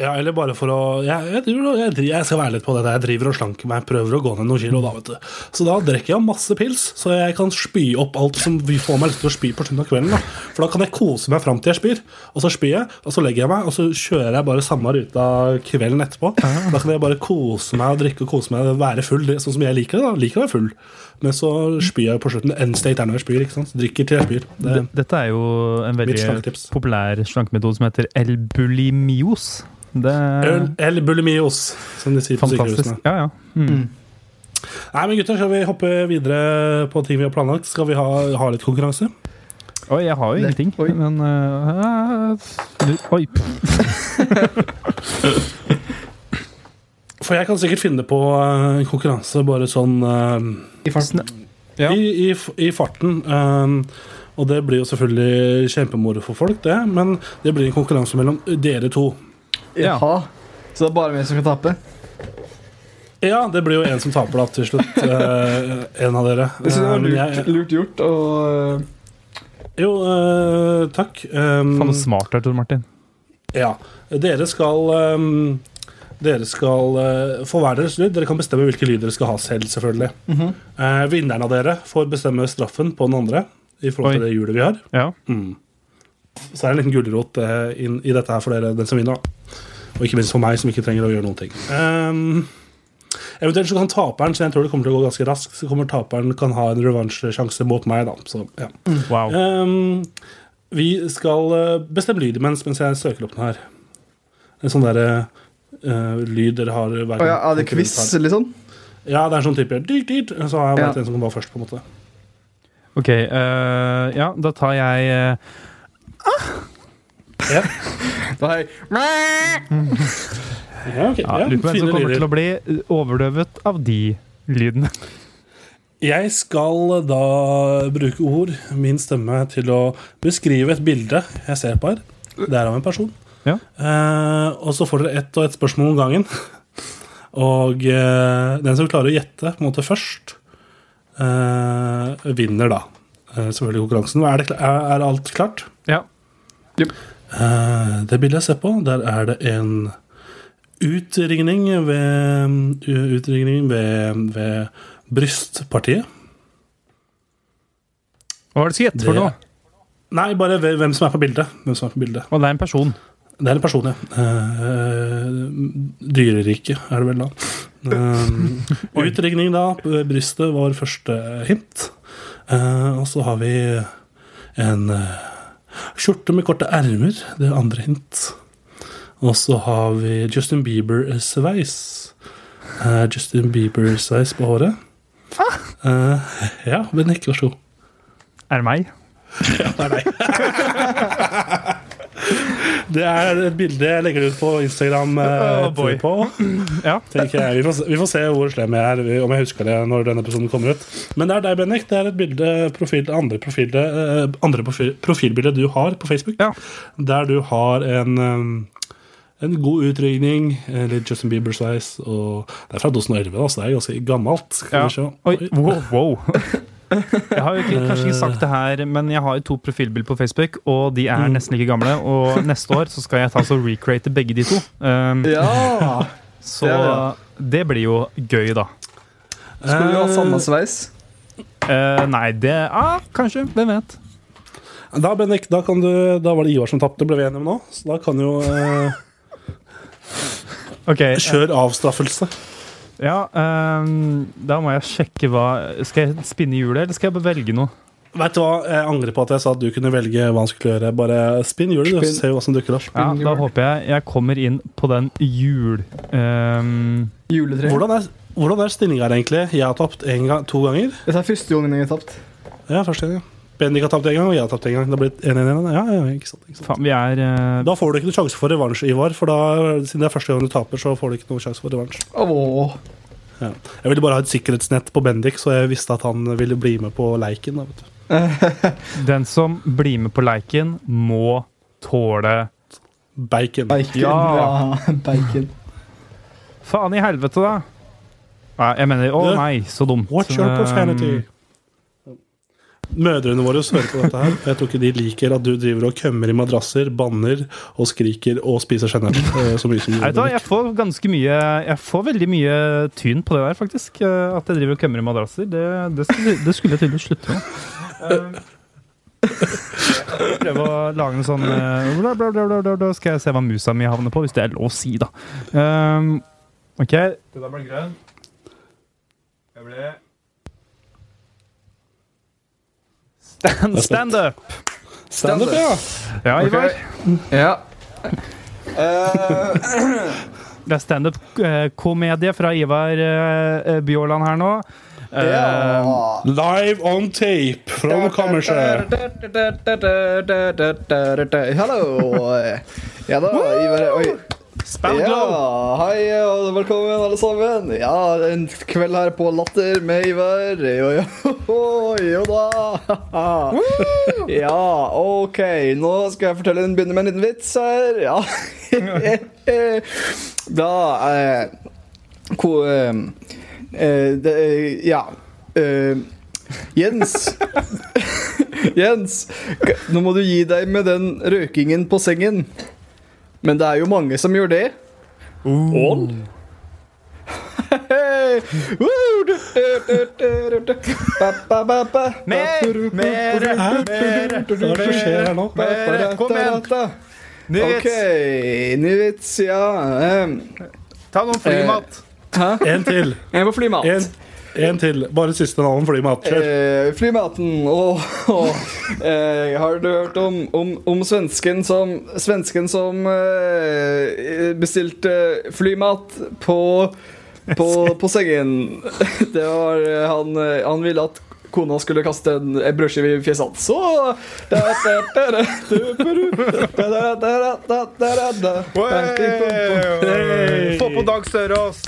eller bare for å jeg, jeg, driver, jeg, jeg skal være litt på dette. Jeg driver og slanker meg, prøver å gå ned noen kilo. Da, vet du. Så da drikker jeg masse pils, så jeg kan spy opp alt som vi får meg lyst til å spy på slutten av kvelden. Da. For da kan jeg kose meg fram til jeg spyr. Og så spyr jeg, og så legger jeg meg, og så kjører jeg bare samme ruta kvelden etterpå. Da kan jeg bare kose meg og drikke og kose meg være full, det, sånn som jeg liker det. da, liker å være full. Men så spyr jeg på slutten. End state er når jeg spyr. ikke sant? Drikker til jeg spyr. Det, Dette er jo en veldig populær slankemetode som heter elbulimios. Det Øl er eller bulimios, som de sier på sykehusene. Ja, ja. Mm. Nei, men gutter, Skal vi hoppe videre på ting vi har planlagt? Skal vi ha, ha litt konkurranse? Oi, jeg har jo ingenting, oi. men uh, Oi. <laughs> For jeg kan sikkert finne på eh, en konkurranse bare sånn uh, I farten. Ja. i, i, i farten. eh, og det blir jo selvfølgelig kjempemoro for folk, det. Men det blir en konkurranse mellom dere to. Ja. Jaha. Så det er bare vi som kan tape? Ja, det blir jo en som taper, da, til slutt. <laughs> eh, en av dere. Jeg synes det Eh, var men lurt, jeg, lurt gjort. Og jo, eh, takk. Um, Faen, så smart du er, Tor Martin. Ja. Dere skal ehm, Dere skal eh, få hver deres lyd. Dere kan bestemme hvilken lyd dere skal ha selv, selvfølgelig. Mhm. Eh, vinneren av dere får bestemme straffen på den andre i forhold til Oi. det hjulet vi har. Ja. Mm. Så er det en liten gulrot uh, i dette her for dere, den som vinner. Og ikke minst for meg, som ikke trenger å gjøre noen ting. Um, eventuelt så kan taperen, så jeg tror det kommer til å gå ganske raskt, så kommer taperen kan ha en revansjesjanse mot meg. da. Så, ja. Wow. um, vi skal eh, bestemme lyd imens mens jeg søker opp den her. En sånn derre uh, lyd dere har hver gang. ja, er det quiz, liksom? Ja, det er en sånn type dyrt, dyrt, Så har jeg Ja. valgt en som kan være først, på en måte. Ok, uh, ja, da tar jeg øh, Ja, <laughs> jeg ja okay. ja, Ja, Lurer på hvem som kommer lyder. til å bli øh, overdøvet av de lydene. Jeg skal da bruke ord, min stemme, til å beskrive et bilde jeg ser på her. Det er av en person. Ja. Eh, og så får dere ett og ett spørsmål om gangen. Og eh, den som klarer å gjette på en måte først, eh, vinner da. Eh, selvfølgelig konkurransen. Er, det, er, er alt klart? Ja. Eh, det bildet jeg ser på, der er det en utringning ved, utringning ved, ved brystpartiet. Hva var det du sett for noe? Nei, bare hvem som er på bildet. Hvem som er på bildet. Og det er en person. Det er en person, ja. Uh, dyreriket, er det vel da. <laughs> Uh, utringning, da. Brystet var første hint. Uh, og så har vi en eh, skjorte med korte ermer. Det er andre hint. Og så har vi Justin Bieber-sveis. Uh, Justin Bieber-sveis på håret. Uh, ja, men ikke vær så god. Er det meg? <laughs> Ja, det er deg. <laughs> det er et bilde jeg legger ut på Instagram eh, Oh, på. <clears throat> Ja. jeg. Vi får, vi får se hvor slem jeg er, om jeg husker det når denne episoden kommer ut. Men det er deg, Bennik. Det er et bilde, profil, andre, profil, eh, andre profil, profilbilde du har på Facebook. Ja. Der du har en um, en god utrygning, eh, litt Justin Bieber-sveis. Det er fra 2011, da, så det er ganske gammelt. Skal Ja. vi se. Oi, wow, wow. <laughs> Jeg har jo ikke, kanskje ikke sagt det her, men jeg har jo to profilbilder på Facebook, og de er nesten like gamle. Og neste år så skal jeg ta så recreate begge de to. Um, Ja! så det det blir jo gøy, da. Skulle du ha samme sveis? Uh, nei, det ah, Kanskje. Hvem vet? Da, Bennik, da, kan du, da var det Ivar som tapte, ble vi enige om nå. Så da kan jo uh, okay, Kjør avstraffelse. Ja, um, Da må jeg sjekke hva Skal jeg spinne hjulet, eller skal jeg bare velge noe? Vet du hva, Jeg angrer på at jeg sa at du kunne velge hva han skulle gjøre. Bare spinn hjulet, du, Spinn. så ser vi hva som dukker opp. Ja, Da håper jeg jeg kommer inn på den jul... Um, Juletreet. Hvordan er, hvordan er stillinga her, egentlig? Jeg har tapt en gang, to ganger. Dette er første gangen jeg har tapt. Ja, første gang. Bendik har tapt en gang, og jeg har tapt en gang. Det har blitt 1-1-1. Ja, ja, ikke sant, ikke sant. faen, vi er eh, Da får du ikke noen sjanse for revansj, Ivar. For da, siden det er første gang du taper, så får du ikke noen sjanse for revansj. Åh. Ja. Jeg ville bare ha et sikkerhetsnett på Bendik, så jeg visste at han ville bli med på leiken. Da, vet du. <laughs> Den som blir med på leiken, må tåle Bacon. Bacon. Ja. Ja, <laughs> bacon. Faen i helvete, da! Nei, jeg mener Å Du, nei, så dumt. Watch your profanity. Um, Mødrene våre hører på dette her. Jeg tror ikke de liker at du driver og kømmer i madrasser, banner og skriker og spiser sennep. eh, Så mye som du Vet gjør. jeg får ganske mye Jeg får veldig mye tyn på det der, faktisk. eh, At jeg driver og kømmer i madrasser. Det, det, skulle, det skulle jeg tydeligvis slutte med. Prøve å lage en sånn eh, bla, bla, bla, bla, bla, bla. Skal jeg se hva musa mi havner på, hvis det er lov å si, da. Um, OK. Det der ble grønn. Jeg ble Stand, stand up! Standup, ja. Ja, Ivar. Ja. Eh, <laughs> Det er standup-komedie fra Ivar eh, Bjåland her nå. Eh, Uh, Live on tape from Kammerset. Hallo! Ja da, Ivar. Oi. Ja, hei og velkommen alle sammen. Ja, en kveld her på Latter med Ivar. Jo, jo, jo da. Ja, OK. Nå skal jeg fortelle en, begynne med en liten vits her. Ja. <laughs> Da eh, ko, eh, eh, det, eh, Ja. Eh, Jens. <laughs> Jens, nå må du gi deg med den røkingen på sengen. Men det er jo mange som gjør det. Ål? Mer, mer, mer. Hva er det som skjer her nå? Mer, kom igjen. Ny OK, vits. ny vits, ja. Um, Ta noen flymat. hæ? En til. En på flymat. En, en til. Bare siste navn. Flymat. Eh, flymaten. Og, og eh, har du hørt om, om, om svensken som, svensken som eh, bestilte flymat på, på, på sengen? <laughs> Det var eh, han, eh, han ville at kona skulle kaste en, en brødskive i fjeset hans. Så Få på Dag Sørås!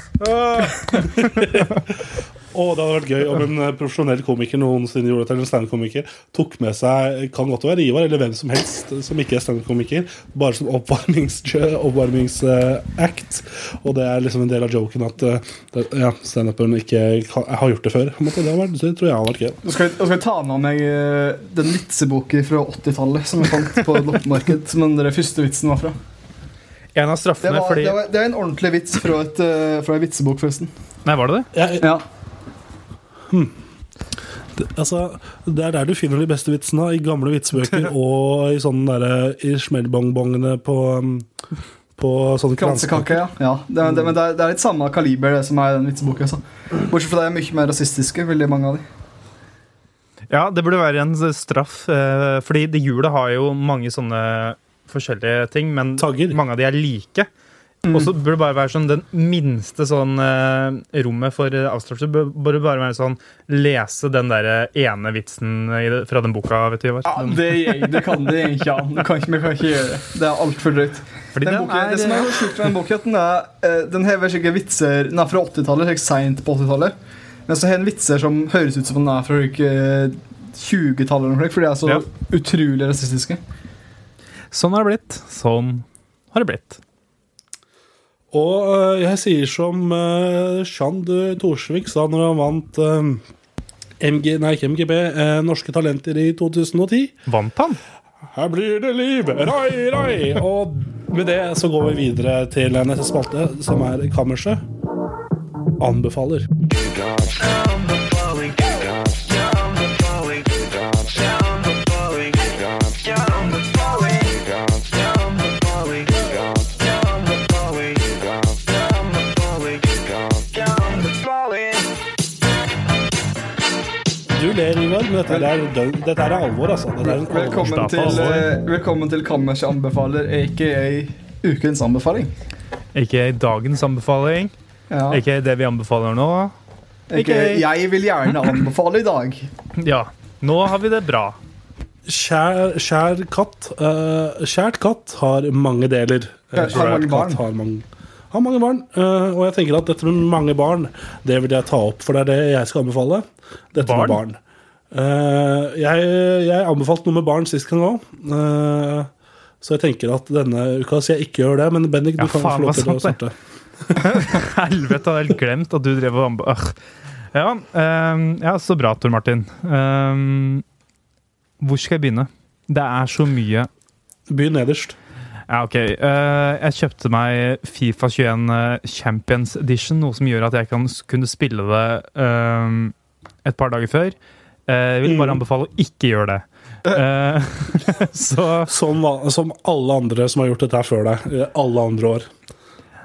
<laughs> Å, det hadde vært gøy om en eh, profesjonell komiker noensinne gjorde det til en standup-komiker. Tok med seg Kan godt være Ivar eller hvem som helst som ikke er standup-komiker. Bare som oppvarmings- oppvarmingsact. og det er liksom en del av joken at eh, ja, standuperen ikke kan, har gjort det før. måte. Det, vært, det tror jeg har vært gøy. Nå skal, jeg, skal jeg ta med meg eh, den vitseboken fra 80-tallet som jeg fant på et loppemarked. Som den første vitsen var fra. En av Det, var, fordi det, var, det er en ordentlig vits fra, et, eh, fra en vitsebok, forresten. Nei, var det det? Jeg, Ja. Altså, det er der du finner de beste vitsene. I gamle vitsebøker <laughs> og i sånne derre i smellbongbongene på, um, på sånne Kransekake, ja. ja. Det, det, men det er, det er litt samme kaliber det som er i den vitseboka. Altså. Bortsett fra det er mye mer rasistiske, veldig mange av de. Ja, det burde være en straff, eh, fordi det hjulet har jo mange sånne forskjellige ting, men Tagger. mange av de er like. Mm. Og så burde det bare være sånn den minste sånn eh, rommet for eh, avstraffelse bør- det bare være sånn lese den der ene vitsen i det, fra den boka, vet du, Ivar. Ja, det, det kan det ikke an. Kan ikke, vi kan ikke gjøre det. Det er altfor drøyt. fordi Den den boken, er, det som er så sjukt med den boka, at den er eh, Den hever sikkert vitser Den er fra 80-tallet, helt seint på 80-tallet. Men så har den vitser som høres ut som den er fra ikke 20-tallet, Fordi for de er så Ja. utrolig rasistiske. Sånn har det blitt. Sånn har det blitt. Og øh, jeg sier som Sjand Torsvik sa når han vant øh, MG, nei, ikke MGB, eh, Norske Talenter i 2010. Vant han? Her blir det liv! Rai, rai! Og med det så går vi videre til neste spalte, som er Kammerset. Anbefaler. Du men <laughs> dette er, dette er alvor, altså. Dette er en Velkommen til, alvor. velkommen til Kammerset anbefaler, aka ukens anbefaling. Ikke dagens anbefaling. Ja. Det vi anbefaler nå. Aka, jeg vil gjerne anbefale i dag. <laughs> Ja, nå har vi det bra. Kjær, kjær katt uh, Kjært katt har mange deler. Kjært Har mange barn. katt Har mange, har mange barn. eh, og jeg tenker at dette med mange barn, det vil jeg ta opp, for det er det jeg skal anbefale. Dette Barn? med barn. Eh, jeg, jeg anbefalte noe med barn sist gang òg. så jeg tenker at denne uka skal jeg ikke gjøre det. Men Bendik, du Ja, kan faen, få lov til å starte. <laughs> Helvete, hadde helt glemt at du drev og. Ugh. Ja, ehm, ja, så bra, Tor Martin. Hvor skal jeg begynne? Det er så mye Begynn nederst. Ja, OK. Eh, jeg kjøpte meg Fifa 21 Champions Edition, noe som gjør at jeg kan kunne spille det et par dager før. Eh, jeg vil bare Mm. anbefale å ikke gjøre det. Eh, <laughs> så Som, som alle andre som har gjort dette før deg. eh, Alle andre år.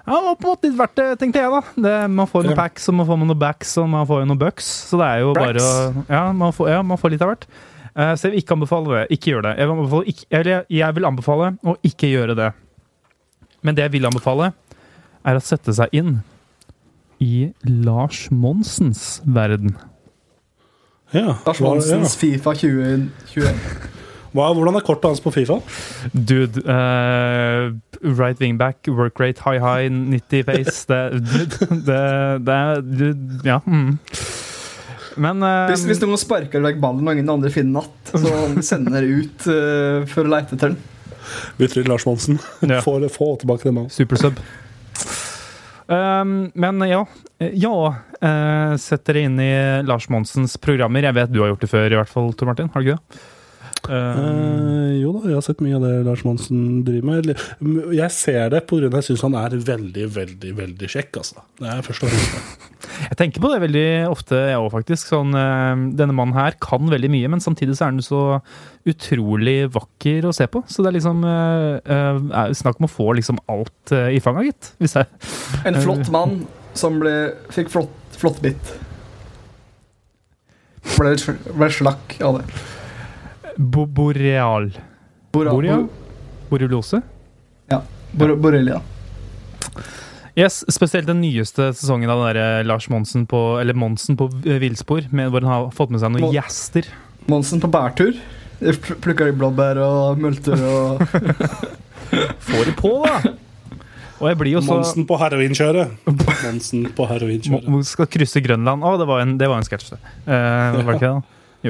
Ja, det var på en måte litt verdt det, tenkte jeg, da. Det, man får noen packs, og man får noen backs, og man får noen bucks. Så det er jo bare å Ja, man får, ja, man får litt av hvert. Så jeg vil ikke anbefale det. Ikke gjør det. Jeg vil, anbefale, ikke, eller jeg vil anbefale å ikke gjøre det. Men det jeg vil anbefale, er å sette seg inn i Lars Monsens verden. Ja. Lars Monsens ja. Fifa 2021. Hva, hvordan er kortet hans på Fifa? Dude, uh, right wing back, work rate high high, 90 pace Det, det, det er Ja. Mm. Men uh, Hvis, hvis noen sparker vekk ballen og ingen andre finner natt, så sender dere ut uh, for å lete etter den. Bytter inn Lars Monsen. Ja. Få, få tilbake den ballen. Supersub. Um, men ja. Ja, uh, sett dere inn i Lars Monsens programmer. Jeg vet du har gjort det før, i hvert fall, Tor Martin. Har du ikke det? Eh, Eh, jo da, jeg har sett mye av det Lars Monsen driver med. Jeg ser det pga. at jeg syns han er veldig, veldig veldig kjekk. Altså. Det er først og fremst. Jeg tenker på det veldig ofte, jeg òg, faktisk. Sånn, eh, denne mannen her kan veldig mye, men samtidig så er han så utrolig vakker å se på. Så det er liksom er snakk om å få liksom alt uh, i fanga, gitt. Hvis jeg En flott mann som ble, fikk flott, flott bitt. Ble, ble slakk av det. Bo Boreal. Bora, Boreal? Borreliose? Bor, Borrelia. Yes, spesielt den nyeste sesongen av den der eh, Lars Monsen på, eller Monsen på villspor, hvor han har fått med seg noen Mon gjester. Monsen på bærtur. Plukker Plukka i blåbær og multer og <laughs> Får de på, da! Og jeg blir jo så Monsen på heroinkjøret. <laughs> Monsen på heroinkjøret. Mo- Skal krysse Grønland. Å, det var en, det var en sketsj, det. Eh, var det ikke det? da?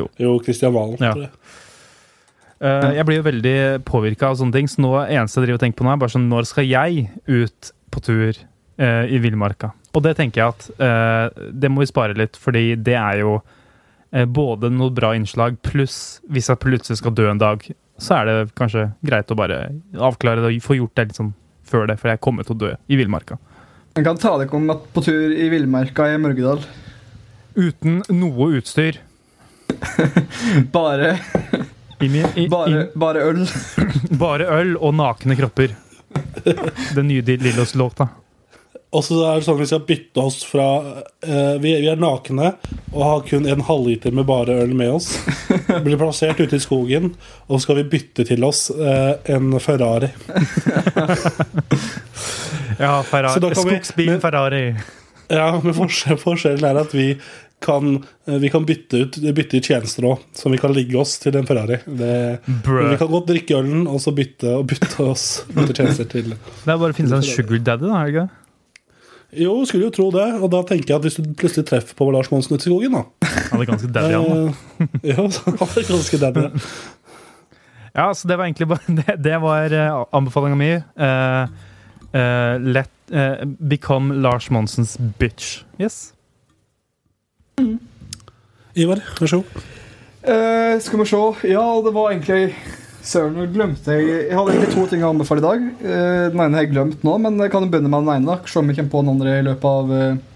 <laughs> Jo, Christian Valen. Ja. Tror jeg. Blir jo veldig påvirka av sånne ting, så nå eneste jeg driver og tenker på nå, er bare sånn Når skal jeg ut på tur uh, i villmarka? Og det tenker jeg at uh, det må vi spare litt, fordi det er jo både noe bra innslag, pluss hvis jeg plutselig skal dø en dag, så er det kanskje greit å bare avklare det og få gjort det litt sånn før det, for jeg kommer til å dø i villmarka. En kan ta dere om at på tur i villmarka i Mørgedal. Uten noe utstyr. <laughs> Bare, bare, bare øl. <laughs> bare øl og nakne kropper. Den nye Lillos-låta. Og så er det sånn vi skal bytte oss fra uh, vi, vi er nakne og har kun en halvliter med bare øl med oss. Blir plassert ute i skogen, og så skal vi bytte til oss uh, en Ferrari. Ja, Ferrari. Så da kan vi- Skogsbilen men- Ferrari. Ja, men forskjell, forskjellen er at vi kan, eh, vi kan bytte, ut, bytte ut tjenester òg, som vi kan ligge oss til en Ferrari. Det, vi kan godt drikke ølen og så bytte, og bytte oss bytte tjenester til Det er bare å finne seg en sugar daddy, da. er det ikke? Jo, skulle jo tro det. Og da tenker jeg at hvis du plutselig treffer på Lars Monsen ute i skogen, da Han er ganske daddy, han. da. eh, Ja, <laughs> han er ganske daddy. Ja, så det var egentlig bare <laughs> Det, det var uh, anbefalinga mi. Uh, uh, let uh, Become Lars Monsens bitch. Yes. Ivar, vær så god. Uh, skal vi se. Ja, det var egentlig Søren, nå glemte jeg Jeg hadde egentlig to ting å anbefale i dag. Uh, den ene har jeg glemt nå, men jeg kan begynne med den ene. da Se om jeg kommer på den andre i løpet av uh,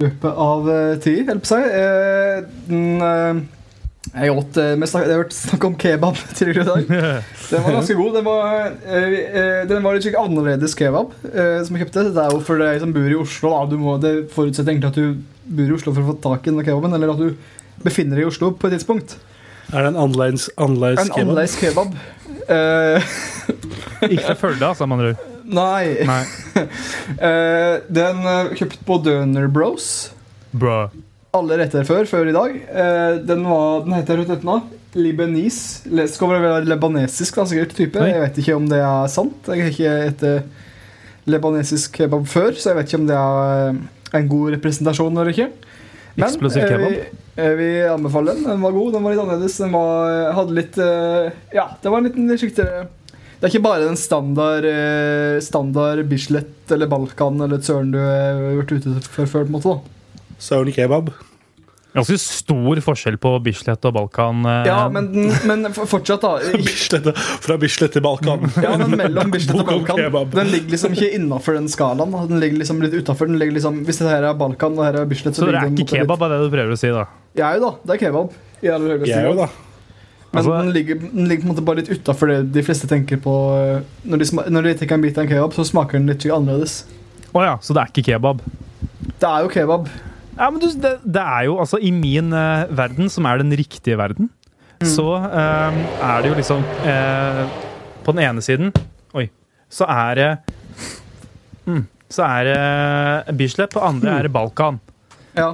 Løpet av uh, tid, holdt på å si. Den Jeg åt vi snak- Jeg har hørt snakk om kebab <laughs> tidligere i dag. <laughs> Den var ganske god. Den var, den var litt skikkelig annerledes kebab som jeg kjøpte. Det er jo for deg som bor i Oslo. Da. Du må, det forutsetter egentlig at du bor i Oslo for å få tak i den kebaben, eller at du befinner deg i Oslo på et tidspunkt. Er det en annerledes kebab? En annerledes kebab. Eh, Ikke fra Førde, sa man andre <laughs> nei. Nei. uh, <laughs> den uh, kjøpt på Døner Bros. Bra. Alle retter før, før i dag. Uh, den, var, den heter den da? Libanese. Le- Skal være lebanesisk, da, sikkert. type Oi. Jeg vet ikke om det er sant. Jeg har ikke spist lebanesisk kebab før, så jeg vet ikke om det er en god representasjon eller ikke. Men vi, vi, anbefaler den. Den var god, den var litt annerledes. Den var, hadde litt eh, Ja, det var en liten litt Det er ikke bare den standard eh, Standard Bislett eller Balkan eller et søren du har vært ute for før. på en måte da Søren kebab. Ganske stor forskjell på Bislett og Balkan. eh, Ja, men, men fortsatt, da. <laughs> Bislett, fra Bislett til Balkan. Ja, men mellom <laughs> Bislett og Balkan. Den ligger liksom ikke innafor den skalaen. Den ligger liksom litt utenfor. Liksom, hvis det her er Balkan og her er Bislett, Så det er ikke kebab, er det du prøver å si, da? Jeg er jo da, det er kebab. I aller høyeste er jo grad. da. Men Altså- den, ligger, den ligger på en måte bare litt utafor det de fleste tenker på. eh, Når de, sma- når de tar en bit av en kebab, så smaker den litt annerledes. Å ja, så det er ikke kebab? Det er jo kebab. Ja, men du, det, det er jo altså I min uh, verden, som er den riktige verden, så uh, er det jo liksom uh, På den ene siden Oi. Så er det mm, Så er det Bislett, på andre er det Balkan. Ja.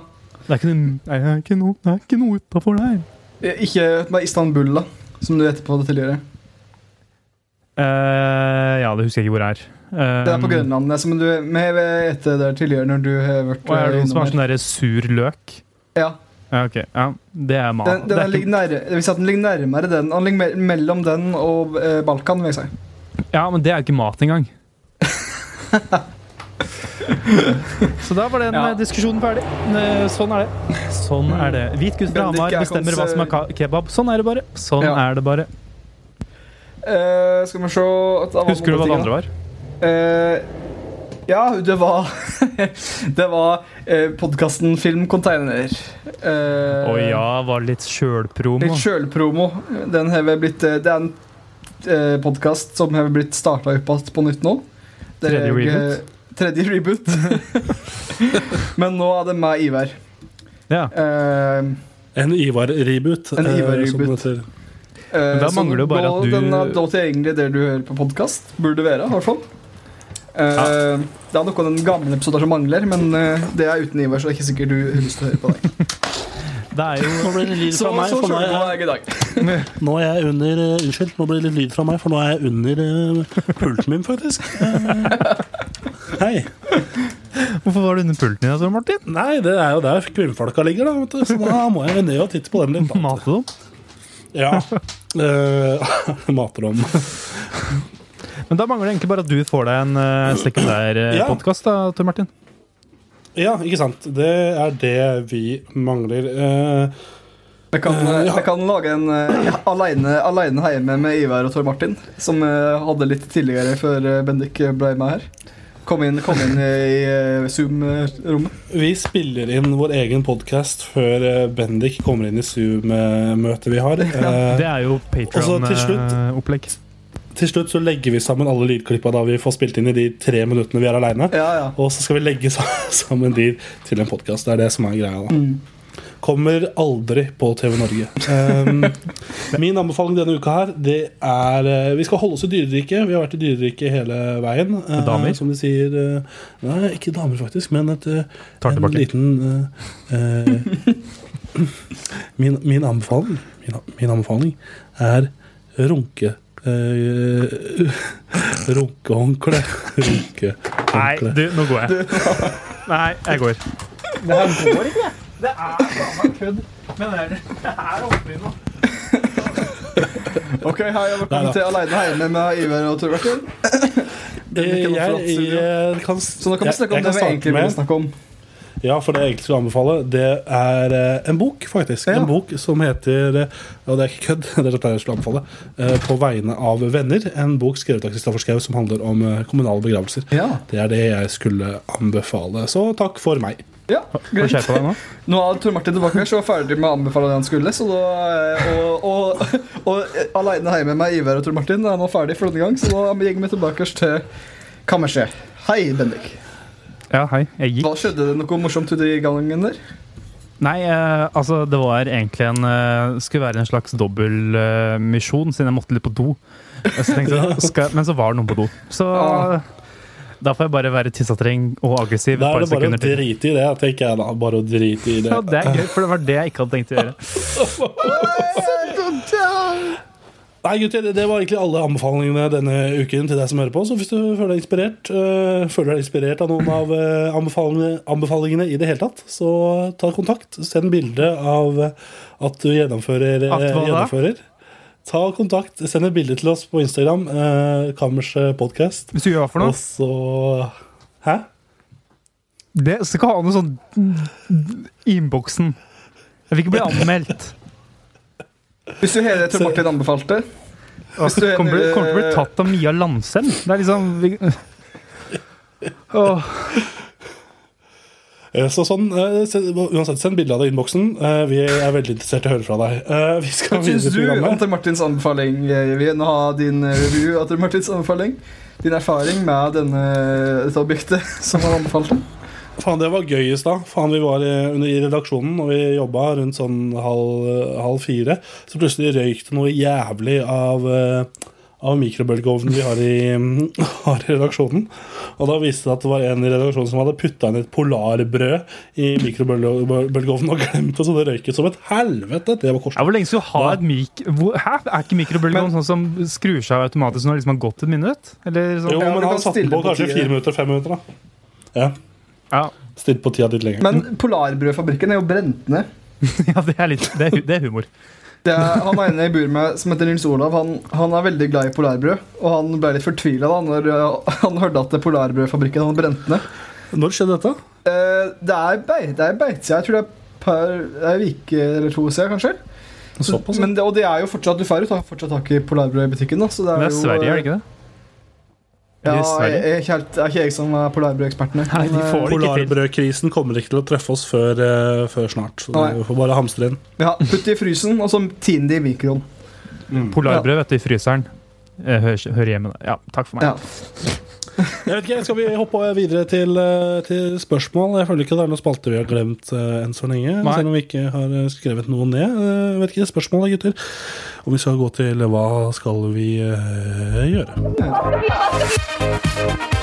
Det er ikke, noe- det er ikke noe, det er ikke noe utafor der. Ikke med Istanbul, da, som du vet på det tidligere. Ja, det husker jeg ikke hvor det er. Det er på Grønland. det er Som du, har spist der tidligere når du har vært Og er det eh, noen som har sånn derre sur løk? Ja, Ja, ok. Ja, det er mat. den, den, det er ligger nær, at den ligger nærmere den. Den ligger mellom den og eh, Balkan, vil jeg si. ja, men det er jo ikke mat engang. <laughs> Så da var den Ja. eh, diskusjonen ferdig. Sånn er det. Sånn er det. Hvit gutt fra Hamar er bestemmer hva som er kebab. Sånn er det bare. Sånn Ja. er det bare. Uh, skal vi se Husker du hva det andre var? Eh, ja, det var <laughs> Det var eh, podkasten Filmcontainer. Uh, Å ja, var det litt sjølpromo? Litt sjølpromo. Den har blitt eh, Det er en uh, podkast som har blitt starta opp igjen på nytt nå. Der Tredje jeg, reboot? eh, Tredje reboot. <laughs> Men nå er det meg, Ivar. Ja. Eh, En Ivar-reboot. En eh, Ivar-reboot. Eh, da mangler det bare at du- Den er da tilgjengelig der du hører på podkast. Burde være, i hvert fall. Eh, Det er noe av den gamle episoder som mangler, men eh, det er uten Ivar, så det er ikke sikkert du har lyst til å høre på det. <laughs> Det er jo Nå blir det lyd fra meg, for nå er jeg, <laughs> nå er jeg under eh, Unnskyld, nå blir det litt lyd fra meg, for nå er jeg under eh, pulten min, faktisk. Eh, hei. Hvorfor var du under pulten din, Martin? Nei, det er jo der kvinnfolka ligger, da. Vet du. Så da må jeg ned og titte på dem litt. Mate dem? Ja. Uh, <laughs> mater om. Men da mangler det egentlig bare at du får deg en uh, sekundær uh, Ja. podkast, da, Tor Martin. Ja, ikke sant. Det er det vi mangler. Uh, Jeg kan, ja. jeg kan lage en uh, aleine, aleine hjemme med Ivar og Tor Martin, som uh, hadde litt tidligere før Bendik ble med her. Kom inn, kom inn i uh, Zoom-rommet. Vi spiller inn vår egen podkast før Bendik kommer inn i Zoom-møtet vi har. Ja. Det er jo Patron-opplegg. Til slutt så legger vi sammen alle lydklippa da vi får spilt inn i de tre minuttene vi er aleine. Ja, ja. Og så skal vi legge <laughs> sammen de til en podkast. Det er det som er greia. da Kommer aldri på TV Norge. Um, <laughs> min anbefaling denne uka her, det er eh, Vi skal holde oss i dyreriket. Vi har vært i dyreriket hele veien. eh, Damer? Som de sier uh, Nei, ikke damer, faktisk, men et, uh, en liten eh, eh, <laughs> min, min anbefaling min, min anbefaling er runke... Uh, <laughs> Runkehåndkle. Nei, du, nå går jeg. Nei, jeg går. Det her går ikke. Det er faen meg kødd. Men det er, det er oppi nå. Ok, hei, og velkommen til Aleine hjemme med Ivar og Tor. Eh, jeg, jeg kan, Så nå kan vi snakke om det vi egentlig vil snakke om. Ja, for det jeg egentlig skulle anbefale, det er eh, en bok, faktisk. Ja. En bok som heter eh, Og det er ikke kødd, <laughs> det er dette jeg skulle anbefale. eh, På vegne av venner. En bok skrevet av Kristoffer Schou som handler om eh, kommunale begravelser. Ja, Det er det jeg skulle anbefale. Så takk for meg. ja greit. deg nå? Nå er Tor Martin tilbake, så var ferdig med å anbefale det han skulle. Så da, eh, og og, og Aleine hjemme med Ivar og Tor Martin er nå ferdig for denne gang, så da går vi tilbake til kammerset. Hei, Bendik. Ja, hei. Jeg gikk. Hva skjedde det noe morsomt ute i gangen der? Nei, eh, altså det var egentlig en eh, Skulle være en slags dobbeltmisjon, siden jeg måtte litt på do. Så tenkte jeg, skal, men så var det noen på do. Så Ah. da får jeg bare være tissetreng og aggressiv Da er det bare å drite i det, tenker jeg da. Bare å drite i det. Ja, det er gøy, for det var det jeg ikke hadde tenkt å gjøre. <laughs> Nei, gutter, det var egentlig alle anbefalingene denne uken til deg som hører på. Så hvis du føler deg inspirert, øh, føler deg inspirert av noen av øh, anbefalingene, anbefalingene i det hele tatt, så ta kontakt. Send bilde av at du gjennomfører. øh, At gjennomfører. Ta kontakt. Send et bilde til oss på Instagram. Øh, Kammers podcast. Hvis du gjør hva for noe? Og så Hæ? Det skal ha noe sånn i innboksen. Jeg vil ikke bli anmeldt. Hvis du hele etter Martin anbefalte Hvis du er- kommer du kommer til å bli tatt av Mia Landsem? Det er liksom vi, Åh, Eh, Så sånn, eh, Uansett, send bilde av det i innboksen. Eh, Vi er veldig interessert i å høre fra deg. Eh, Vi skal Hva syns du om programmet. Martins anbefaling? Jeg vil gjerne ha din eh, review Martins anbefaling. Din erfaring med denne, dette objektet som han anbefalte. Faen, det var gøy i stad. Faen, Vi var i, under, i redaksjonen og vi jobba rundt sånn halv, halv fire. Så plutselig røyk det noe jævlig av, eh, av mikrobølgeovnen vi har i, <laughs> har i redaksjonen. Og da viste det at det var en i redaksjonen som hadde putta inn et polarbrød i mikrobølgeovnen og glemt det, så det røyket som et helvete. Det var ja, hvor lenge skal du ha da. et mik... Hvor, hæ? Er ikke mikrobølgeovn sånn som skrur seg av automatisk når det liksom har gått et minutt? Eller sånn? Jo, men han satte på kanskje fire minutter, fem minutter. da Ja, Ja. Stilt på tida litt lenger. Men Polarbrødfabrikken er jo brent ned. ja, det er litt Det er, det er humor. Det er, han ene jeg bor med, som heter Nils Olav, han, han er veldig glad i polarbrød. Og han ble litt fortvila da når uh, han hørte at Polarbrødfabrikken hadde brent ned. Når skjedde dette? Eh, det er bei- det er beitsida. Jeg tror det er per ei uke eller to siden, kanskje. Såpass. ja. men det, og det er jo fortsatt Du får jo ta- fortsatt tak i polarbrød i butikken. da så det er Det er jo, Sverige, er det ikke det? Ja, jeg, jeg, helt, det er ikke jeg som er polarbrødeksperten. Polarbrødkrisen kommer ikke til å treffe oss før, uh, før snart. Så Nei. vi får bare hamstre inn. Ja, Putt det i frysen, og så tinn det i mikroen. Polarbrød vet du, i fryseren. Eh, Hører, hører hjemme der. Ja, takk for meg. Ja. Jeg vet ikke, Skal vi hoppe videre til, eh, til spørsmål? Jeg føler ikke det er noen spalter vi har glemt eh, enn så lenge. Nei. Selv om vi ikke har eh, skrevet noe ned. Jeg vet ikke, Spørsmål, da, gutter. Og vi skal gå til hva skal vi gjøre? Hva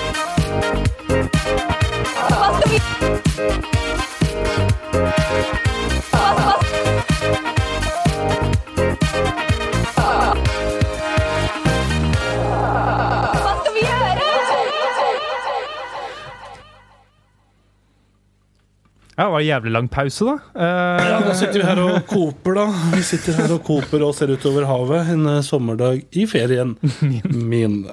Ja, det var en jævlig lang pause, da. Eh, Ja, Da sitter vi her og koper, da. Vi sitter her og koper og ser utover havet en eh, sommerdag i ferien <laughs> min.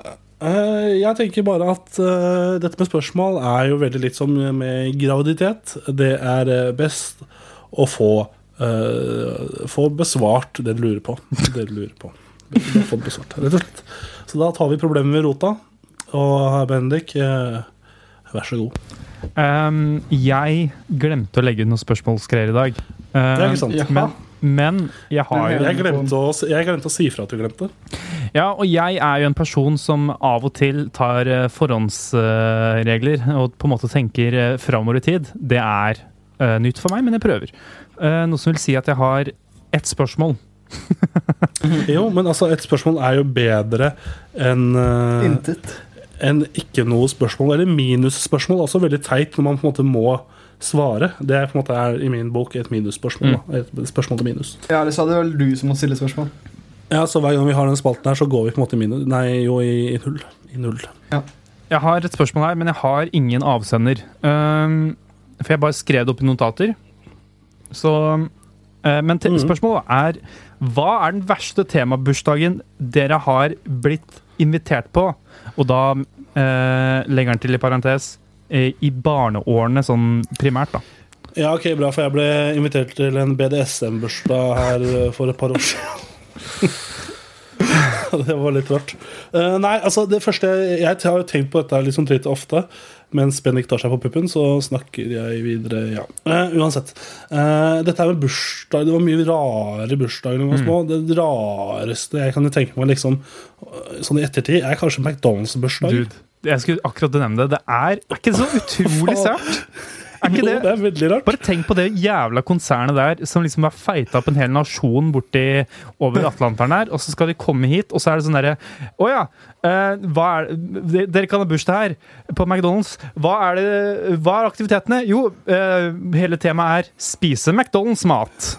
Eh, Jeg tenker bare at eh, dette med spørsmål er jo veldig litt som med graviditet. Det er eh, best å få, eh, få besvart det du lurer på. Det du lurer på. Besvart. Så da tar vi problemet ved rota. Og Bendik, eh, Vær så god. Um, jeg glemte å legge ut noen spørsmålsgreier i dag. Det er Um, ikke sant. Jaha. Men, men jeg har jo Jeg glemte, å, jeg glemte å si fra at du glemte. Ja, og jeg er jo en person som av og til tar eh, forhåndsregler og på en måte tenker eh, framover i tid. Det er uh, nytt for meg, men jeg prøver. Uh, noe som vil si at jeg har ett spørsmål. <laughs> Jo, men altså, et spørsmål er jo bedre enn uh, Intet. Enn ikke noe spørsmål. Eller minusspørsmål. Altså veldig teit når man på en måte må svare. Det er på en måte er i min bok et minusspørsmål. Mm. Et spørsmål til minus. Ja, eller så er det vel du som må stille spørsmål. Ja, så Hver gang vi har den spalten her, så går vi på en måte i minus Nei, jo, i, i null. I null. Jeg har et spørsmål her, men jeg har ingen avsender. Um, for jeg bare skrev det opp i notater. Så uh, Men Mhm. spørsmålet er Hva er den verste temabursdagen dere har blitt invitert på? Og da eh, legger han til i parentes eh, i barneårene, sånn primært, da. Ja, ok, bra, for jeg ble invitert til en BDSM-bursdag her eh, for et par år siden. <laughs> det var litt rart. Uh, nei, altså det første Jeg, jeg har jo tenkt på dette liksom litt ofte. Mens Bendik tar seg på puppen, så snakker jeg videre, ja. Uh, uansett. Uh, dette er med bursdag Det var mye rare bursdager da jeg var små. Det rareste jeg kan tenke meg liksom eh, sånn i ettertid, er kanskje McDonald's-bursdag. Jeg skulle akkurat nevne det. Det er, er ikke så utrolig <laughs> sært? Er ikke Jo, det? det er veldig rart. Bare tenk på det jævla konsernet der som liksom har feita opp en hel nasjon borti over Atlanteren her, og så skal de komme hit, og så er det sånn derre Å ja, eh, hva er det? Dere kan ha bursdag her, på McDonald's. Hva er, det, hva er aktivitetene? Jo, eh, hele temaet er spise McDonald's-mat.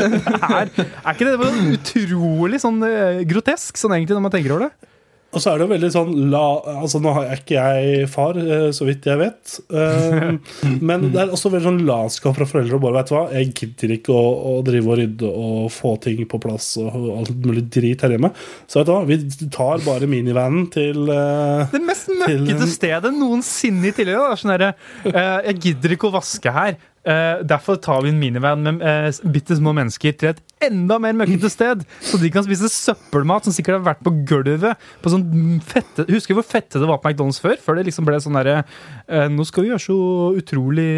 <laughs> er, er ikke det utrolig sånn eh, grotesk, sånn egentlig, når man tenker over det? Og så er det jo veldig sånn la, altså Nå er ikke jeg far, eh, så vidt jeg vet. Eh, <laughs> men det er også veldig sånn latskap fra foreldre. Og bare, vet du hva, Jeg gidder ikke å, å drive og rydde og få ting på plass og alt mulig drit her hjemme. Så vet du hva, vi tar bare minivanen til eh, Det mest møkkete stedet noensinne i tillegg. Sånn eh, jeg gidder ikke å vaske her. Eh, derfor tar vi en minivan med uh, bitte små mennesker til et enda mer møkkete sted. Så de kan spise søppelmat som sikkert har vært på gulvet. På sånn fette, Husker du hvor fette det var på McDonald's før? Før det liksom ble sånn derre uh, Nå skal vi gjøre så utrolig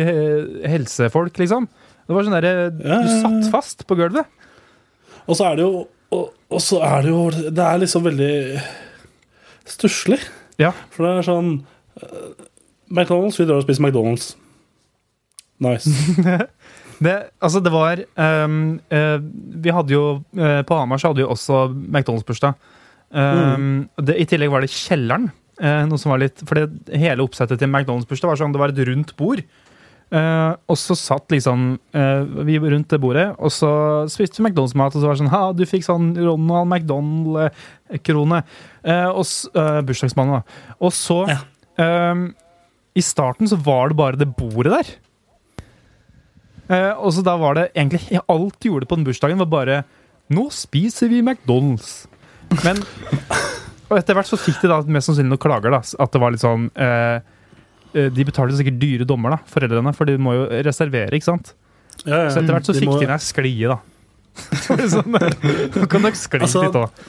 helsefolk, liksom. Det var sånn derre Du satt fast på gulvet. Og så er det jo og, og så er det jo Det er liksom veldig stusslig. Ja. For det er sånn McDonald's, vi drar og spiser McDonald's. Nice. <laughs> Det, altså det var um, uh, Vi hadde jo uh, På Hamar så hadde vi også McDonald's-bursdag. Um, mm. I tillegg var det kjelleren. Uh, noe som var litt For det hele oppsettet til McDonald's-bursdag var sånn det var et rundt bord. Uh, og så satt liksom uh, vi rundt det bordet, og så spiste vi McDonald's-mat. Og så var det sånn Ha, du fikk sånn Ronald McDonald-krone. Uh, og bursdagsmannen, da. Og så Ja. ehm, I starten så var det bare det bordet der. Eh, og så da var det egentlig Alt de gjorde på den bursdagen, var bare Nå spiser vi McDonald's. Men <laughs> Og etter hvert så fikk de da mest sannsynlig noen klager. da At det var litt sånn eh, eh, De betalte sikkert dyre dommer, da foreldrene, for de må jo reservere. ikke sant? Ja, ja. Så etter hvert så De fikk må- de ned sklie, da. <laughs> Sånn, Nå kan dere skli Altså, litt òg.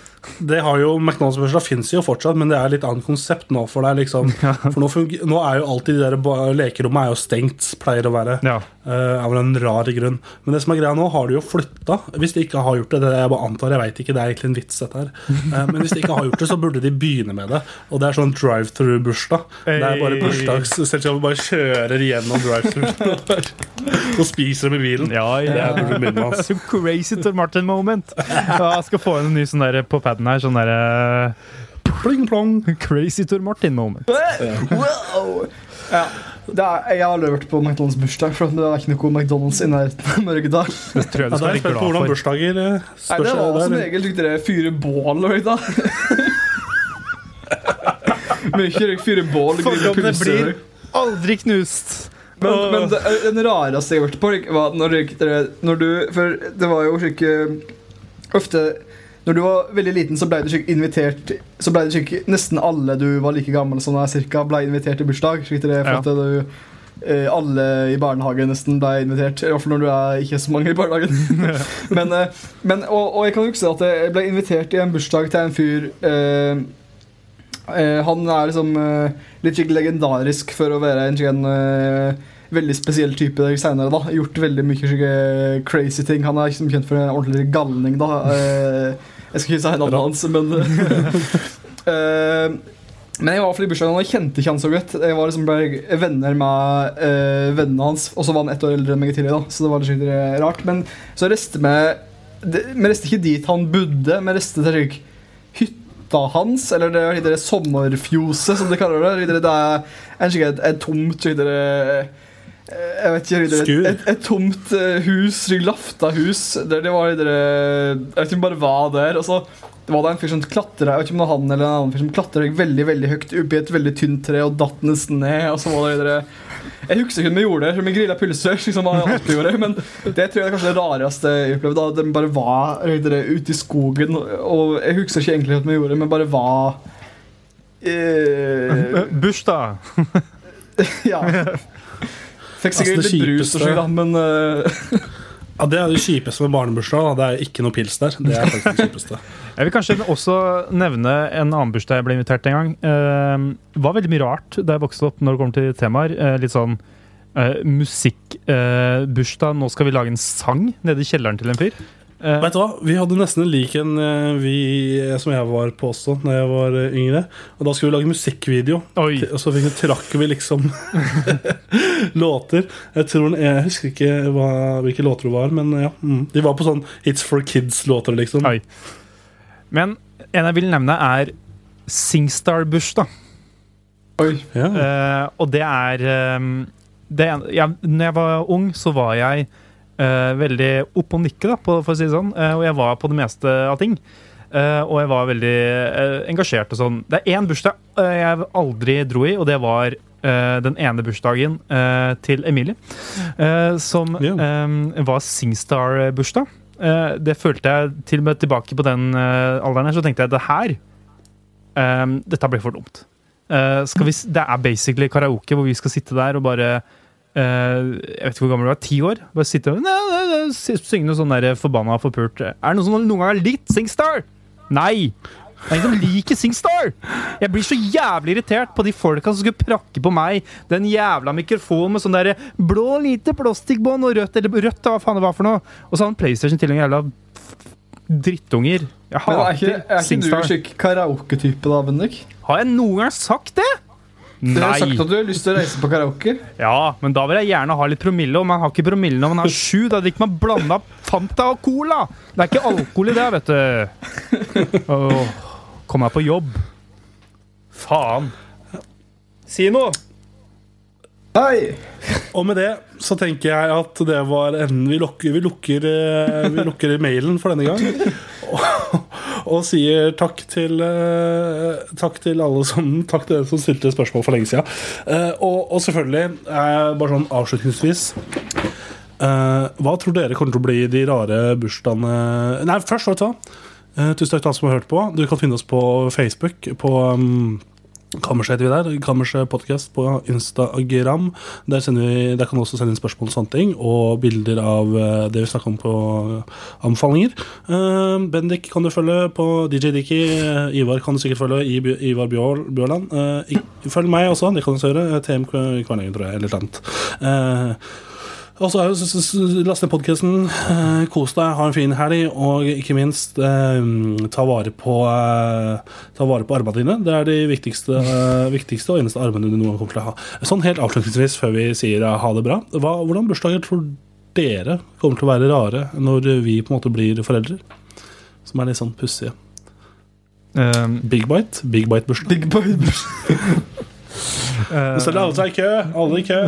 Det har jo McDonald's-bursdag fins jo fortsatt, men det er litt annet konsept nå. For det er liksom <laughs> For nå, nå er jo alltid de der lekerommene er jo stengt, pleier å være. Ja. Eh, av en rar grunn. Men det som er greia nå, har de jo flytta. Hvis de ikke har gjort det, det jeg bare antar, jeg vet ikke, det er egentlig en vits, dette her. Eh, men hvis de ikke har gjort det, så burde de begynne med det. Og det er sånn drive-through-bursdag. Det er bare bursdagsselskapet bare kjører gjennom drive-through. og spiser dem i bilen. Ja, Det er burde du begynne med. crazy Tor Martin-moment. Jeg skal få inn en ny sånn der på paden her. Sånn derre Pling plong. <laughs> crazy Tor Martin-moment. Wow! Ja. Det er, jeg har aldri vært på McDonald's bursdag, for det er ikke noe McDonald's i nærheten av Mørkedal. Det tror jeg du skal være glad for. hvordan bursdager eh, Nei, det var som regel fikk dere fyre bål og da. <laughs> Mye røyk, fyre bål, grille pølser. blir aldri knust. Men, men det, den rareste jeg har vært på, var når, når du For det var jo slike eh, Ofte når du var veldig liten, så ble du invitert Så ble du slik Nesten alle du var like gammel som deg, cirka, ble invitert til bursdag. Slik det, for Ja. du, eh, alle i barnehagen nesten ble invitert. I hvert fall når du er ikke så mange i barnehagen. <laughs> <laughs> men, eh, men, og, og jeg kan huske at jeg ble invitert i en bursdag til en fyr eh, Eh, han er liksom litt legendarisk for å være en sånn veldig spesiell type senere. da Gjort veldig mye crazy ting. Han er liksom kjent for en ordentlig galning. da eh, Jeg skal ikke si navnet hans, men uh, <laughs> Men jeg var i bursdagen, og jeg kjente ikke han så godt. Jeg var liksom bare venner med eh, vennene hans, og så var han ett år eldre enn meg tidligere. da Så det var litt skikkelig rart. Men så reiste vi Vi reiste ikke dit han bodde, vi reiste til slik hytta hans, eller det er det sommerfjoset, som de kaller det. Det er en et, et tomt eh, Jeg vet ikke det, Et, et, et tomt eh, hus, lafta hus. Der det var der, Jeg vet ikke om det bare var der. Og så var det en fyr som klatra Jeg vet ikke om det var han eller en annen fyr som klatra veldig veldig høyt oppi et veldig tynt tre og datt nesten ned. Og så var det der, Jeg husker ikke om vi gjorde det, som vi grilla pølser. <laughs> Liksom gjorde, men det tror jeg er kanskje det rareste jeg opplevde. Da De bare var der, ute i skogen. Og jeg husker ikke egentlig hva vi gjorde det, men bare var eh, Bursdag! <laughs> Ja. Fikk sikkert Altså, det litt brus og slik, da, men uh... <laughs> Ja, Det er det kjipeste med barnebursdag. da. Det er ikke noe pils der. Det er faktisk det kjipeste. <laughs> Jeg vil kanskje også nevne en annen bursdag jeg ble invitert til en gang. Uh, var veldig mye rart da jeg vokste opp når det kommer til temaer. Eh, litt sånn uh, musikkbursdag. nå skal vi lage en sang nede i kjelleren til en fyr. Eh, Vet du hva? Vi hadde nesten en lik en eh, vi, som jeg var på også da jeg var eh, yngre. Og Da skulle vi lage musikkvideo. Oi. Og så fikk, trakk vi liksom <laughs> låter. Jeg tror Jeg husker ikke hva, hvilke låter det var, men ja. Mm. De var på sånn It's for kids-låter, liksom. Oi. Men en jeg vil nevne, er Singstar-bursdag. Oi. Ja. Eh, og det er um, det, er- ja, Når jeg var ung, så var jeg eh, veldig opp og nikke, da, på, for å si det sånn. Uh, og jeg var på det meste av ting. Uh, og jeg var veldig engasjert og sånn. Det er én bursdag jeg aldri dro i, og det var den ene bursdagen til Emilie. som eh, var Singstar-bursdag. Det følte jeg til og med tilbake på den alderen her, så tenkte jeg det her eh, Dette blir for dumt. Skal vi, det er basically karaoke hvor vi skal sitte der og bare Jeg vet ikke hvor gammel du er, ti år? Bare sitte og nei, synge noe sånn der forbanna forpult. Er det noen som noen gang har likt Singstar? Nei! Det er ingen som liker Singstar! Jeg blir så jævlig irritert på de folka som skulle prakke på meg den jævla mikrofonen med sånn der blå lite plastikkbånd og rødt, eller rødt, hva faen det var for noe. Og så har han PlayStation til en jævla drittunger. Jeg Men er ikke, er ikke du Singstar. slik karaoke-type, da, Bendik? Har jeg noen gang sagt det? Du har sagt at du har lyst til å reise på karaoke. Ja, men da vil jeg gjerne ha litt promille, og man har ikke promille når man har sju. Da drikker man blanda Fanta og Cola. Det er ikke alkohol i det, vet du. Åh, kom meg på jobb. Faen. Si noe! Hei! Og med det så tenker jeg at det var enden. Vi lukker, vi lukker, eh, vi lukker mailen for denne gang. Og, sier takk til uh, Takk til alle som Takk til dere som stilte spørsmål for lenge siden. Uh, og, og selvfølgelig, uh, bare sånn avslutningsvis Hva tror dere kommer til å bli de rare bursdagene Nei, først, vet du hva. Tusen takk til alle som har hørt på. Du kan finne oss på Facebook. På um, Kammerset heter vi der. Kammerset podcast på Instagram. Der, vi, der kan du også sende inn spørsmål og sånne ting, og bilder av eh, det vi snakker om på anbefalinger. Uh, Bendik kan du følge på DJ Dicky. Eh, Ivar kan du sikkert følge i Ivar Bjør, Bjørland. Uh, følg meg også, det kan du også gjøre. Eh, TM Kvernengen, tror jeg, eller noe annet. Eh, og så last ned podkasten. Eh, kos deg, ha en fin helg, og ikke minst eh, ta vare på eh, Ta vare på armene dine. Det er de viktigste, eh, viktigste og eneste armene du noen gang kommer til å ha. Sånn helt avslutningsvis før vi sier ha det bra. Hva, hvordan bursdager tror dere kommer til å være rare når vi på en måte blir foreldre? Som er litt sånn pussige. Um, Big Bite. Big Bite-bursdag. Big boy. <laughs> uh, Så alle seg i kø. Alle i kø.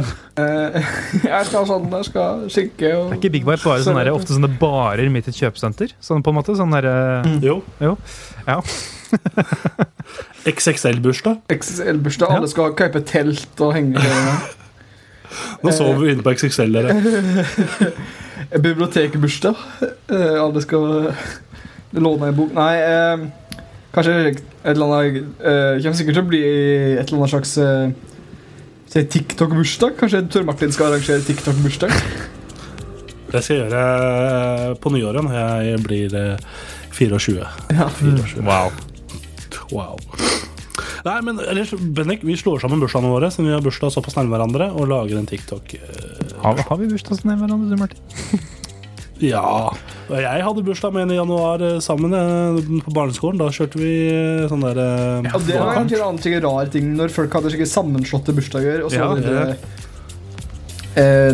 Eh, <laughs> jeg skal ha sånn, jeg skal skikke og er ikke Big Bite bare sånne, ofte sånne barer midt i et kjøpesenter? Sånn på en måte? Sånn der, mm. Jo. Jo. Ja. <laughs> XXL-bursdag. XXL-bursdag. Alle skal kjøpe telt og henge <laughs> Nå sover vi inne på XXL, dere. Bibliotekbursdag. Eh, alle skal låne en bok Nei, eh, kanskje et eller annet uh, Kommer sikkert til å bli et eller annet slags uh, si TikTok-bursdag. Kanskje Tor Martin skal arrangere TikTok-bursdag. Det skal jeg gjøre eh, på nyåret når jeg blir eh, 24. Ja. 24. Wow. Wow. Nei, men ellers, Bennik, vi slår sammen bursdagene våre siden vi har bursdag såpass nærme hverandre, og lager en TikTok. Har, har vi bursdagsnevn hverandre, du, Martin? <laughs> Ja. Og jeg hadde bursdag med en i januar eh, sammen eh, på barneskolen. Da kjørte vi eh, sånn der ja, Og det var en annen ting, rar ting når folk hadde sikkert sammenslåtte bursdager. Og så Ja, det eh,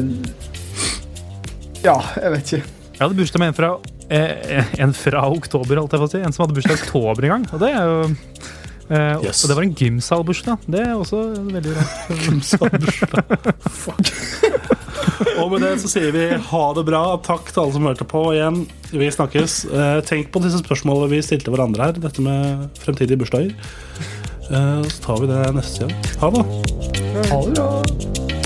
Ja, jeg vet ikke. Jeg hadde bursdag med en fra, eh, en fra oktober, holdt jeg på å si. En som hadde bursdag i oktober en gang. Og det er jo eh, og- Yes. Og det var en gymsalbursdag. Det er også veldig rart. <laughs> Og med det så sier vi ha det bra. Takk til alle som hørte på. Igjen, vi snakkes. Eh, tenk på disse spørsmålene vi stilte hverandre her. Dette med fremtidige bursdager. Eh, så tar vi det neste gang. Ha det. Ha det bra.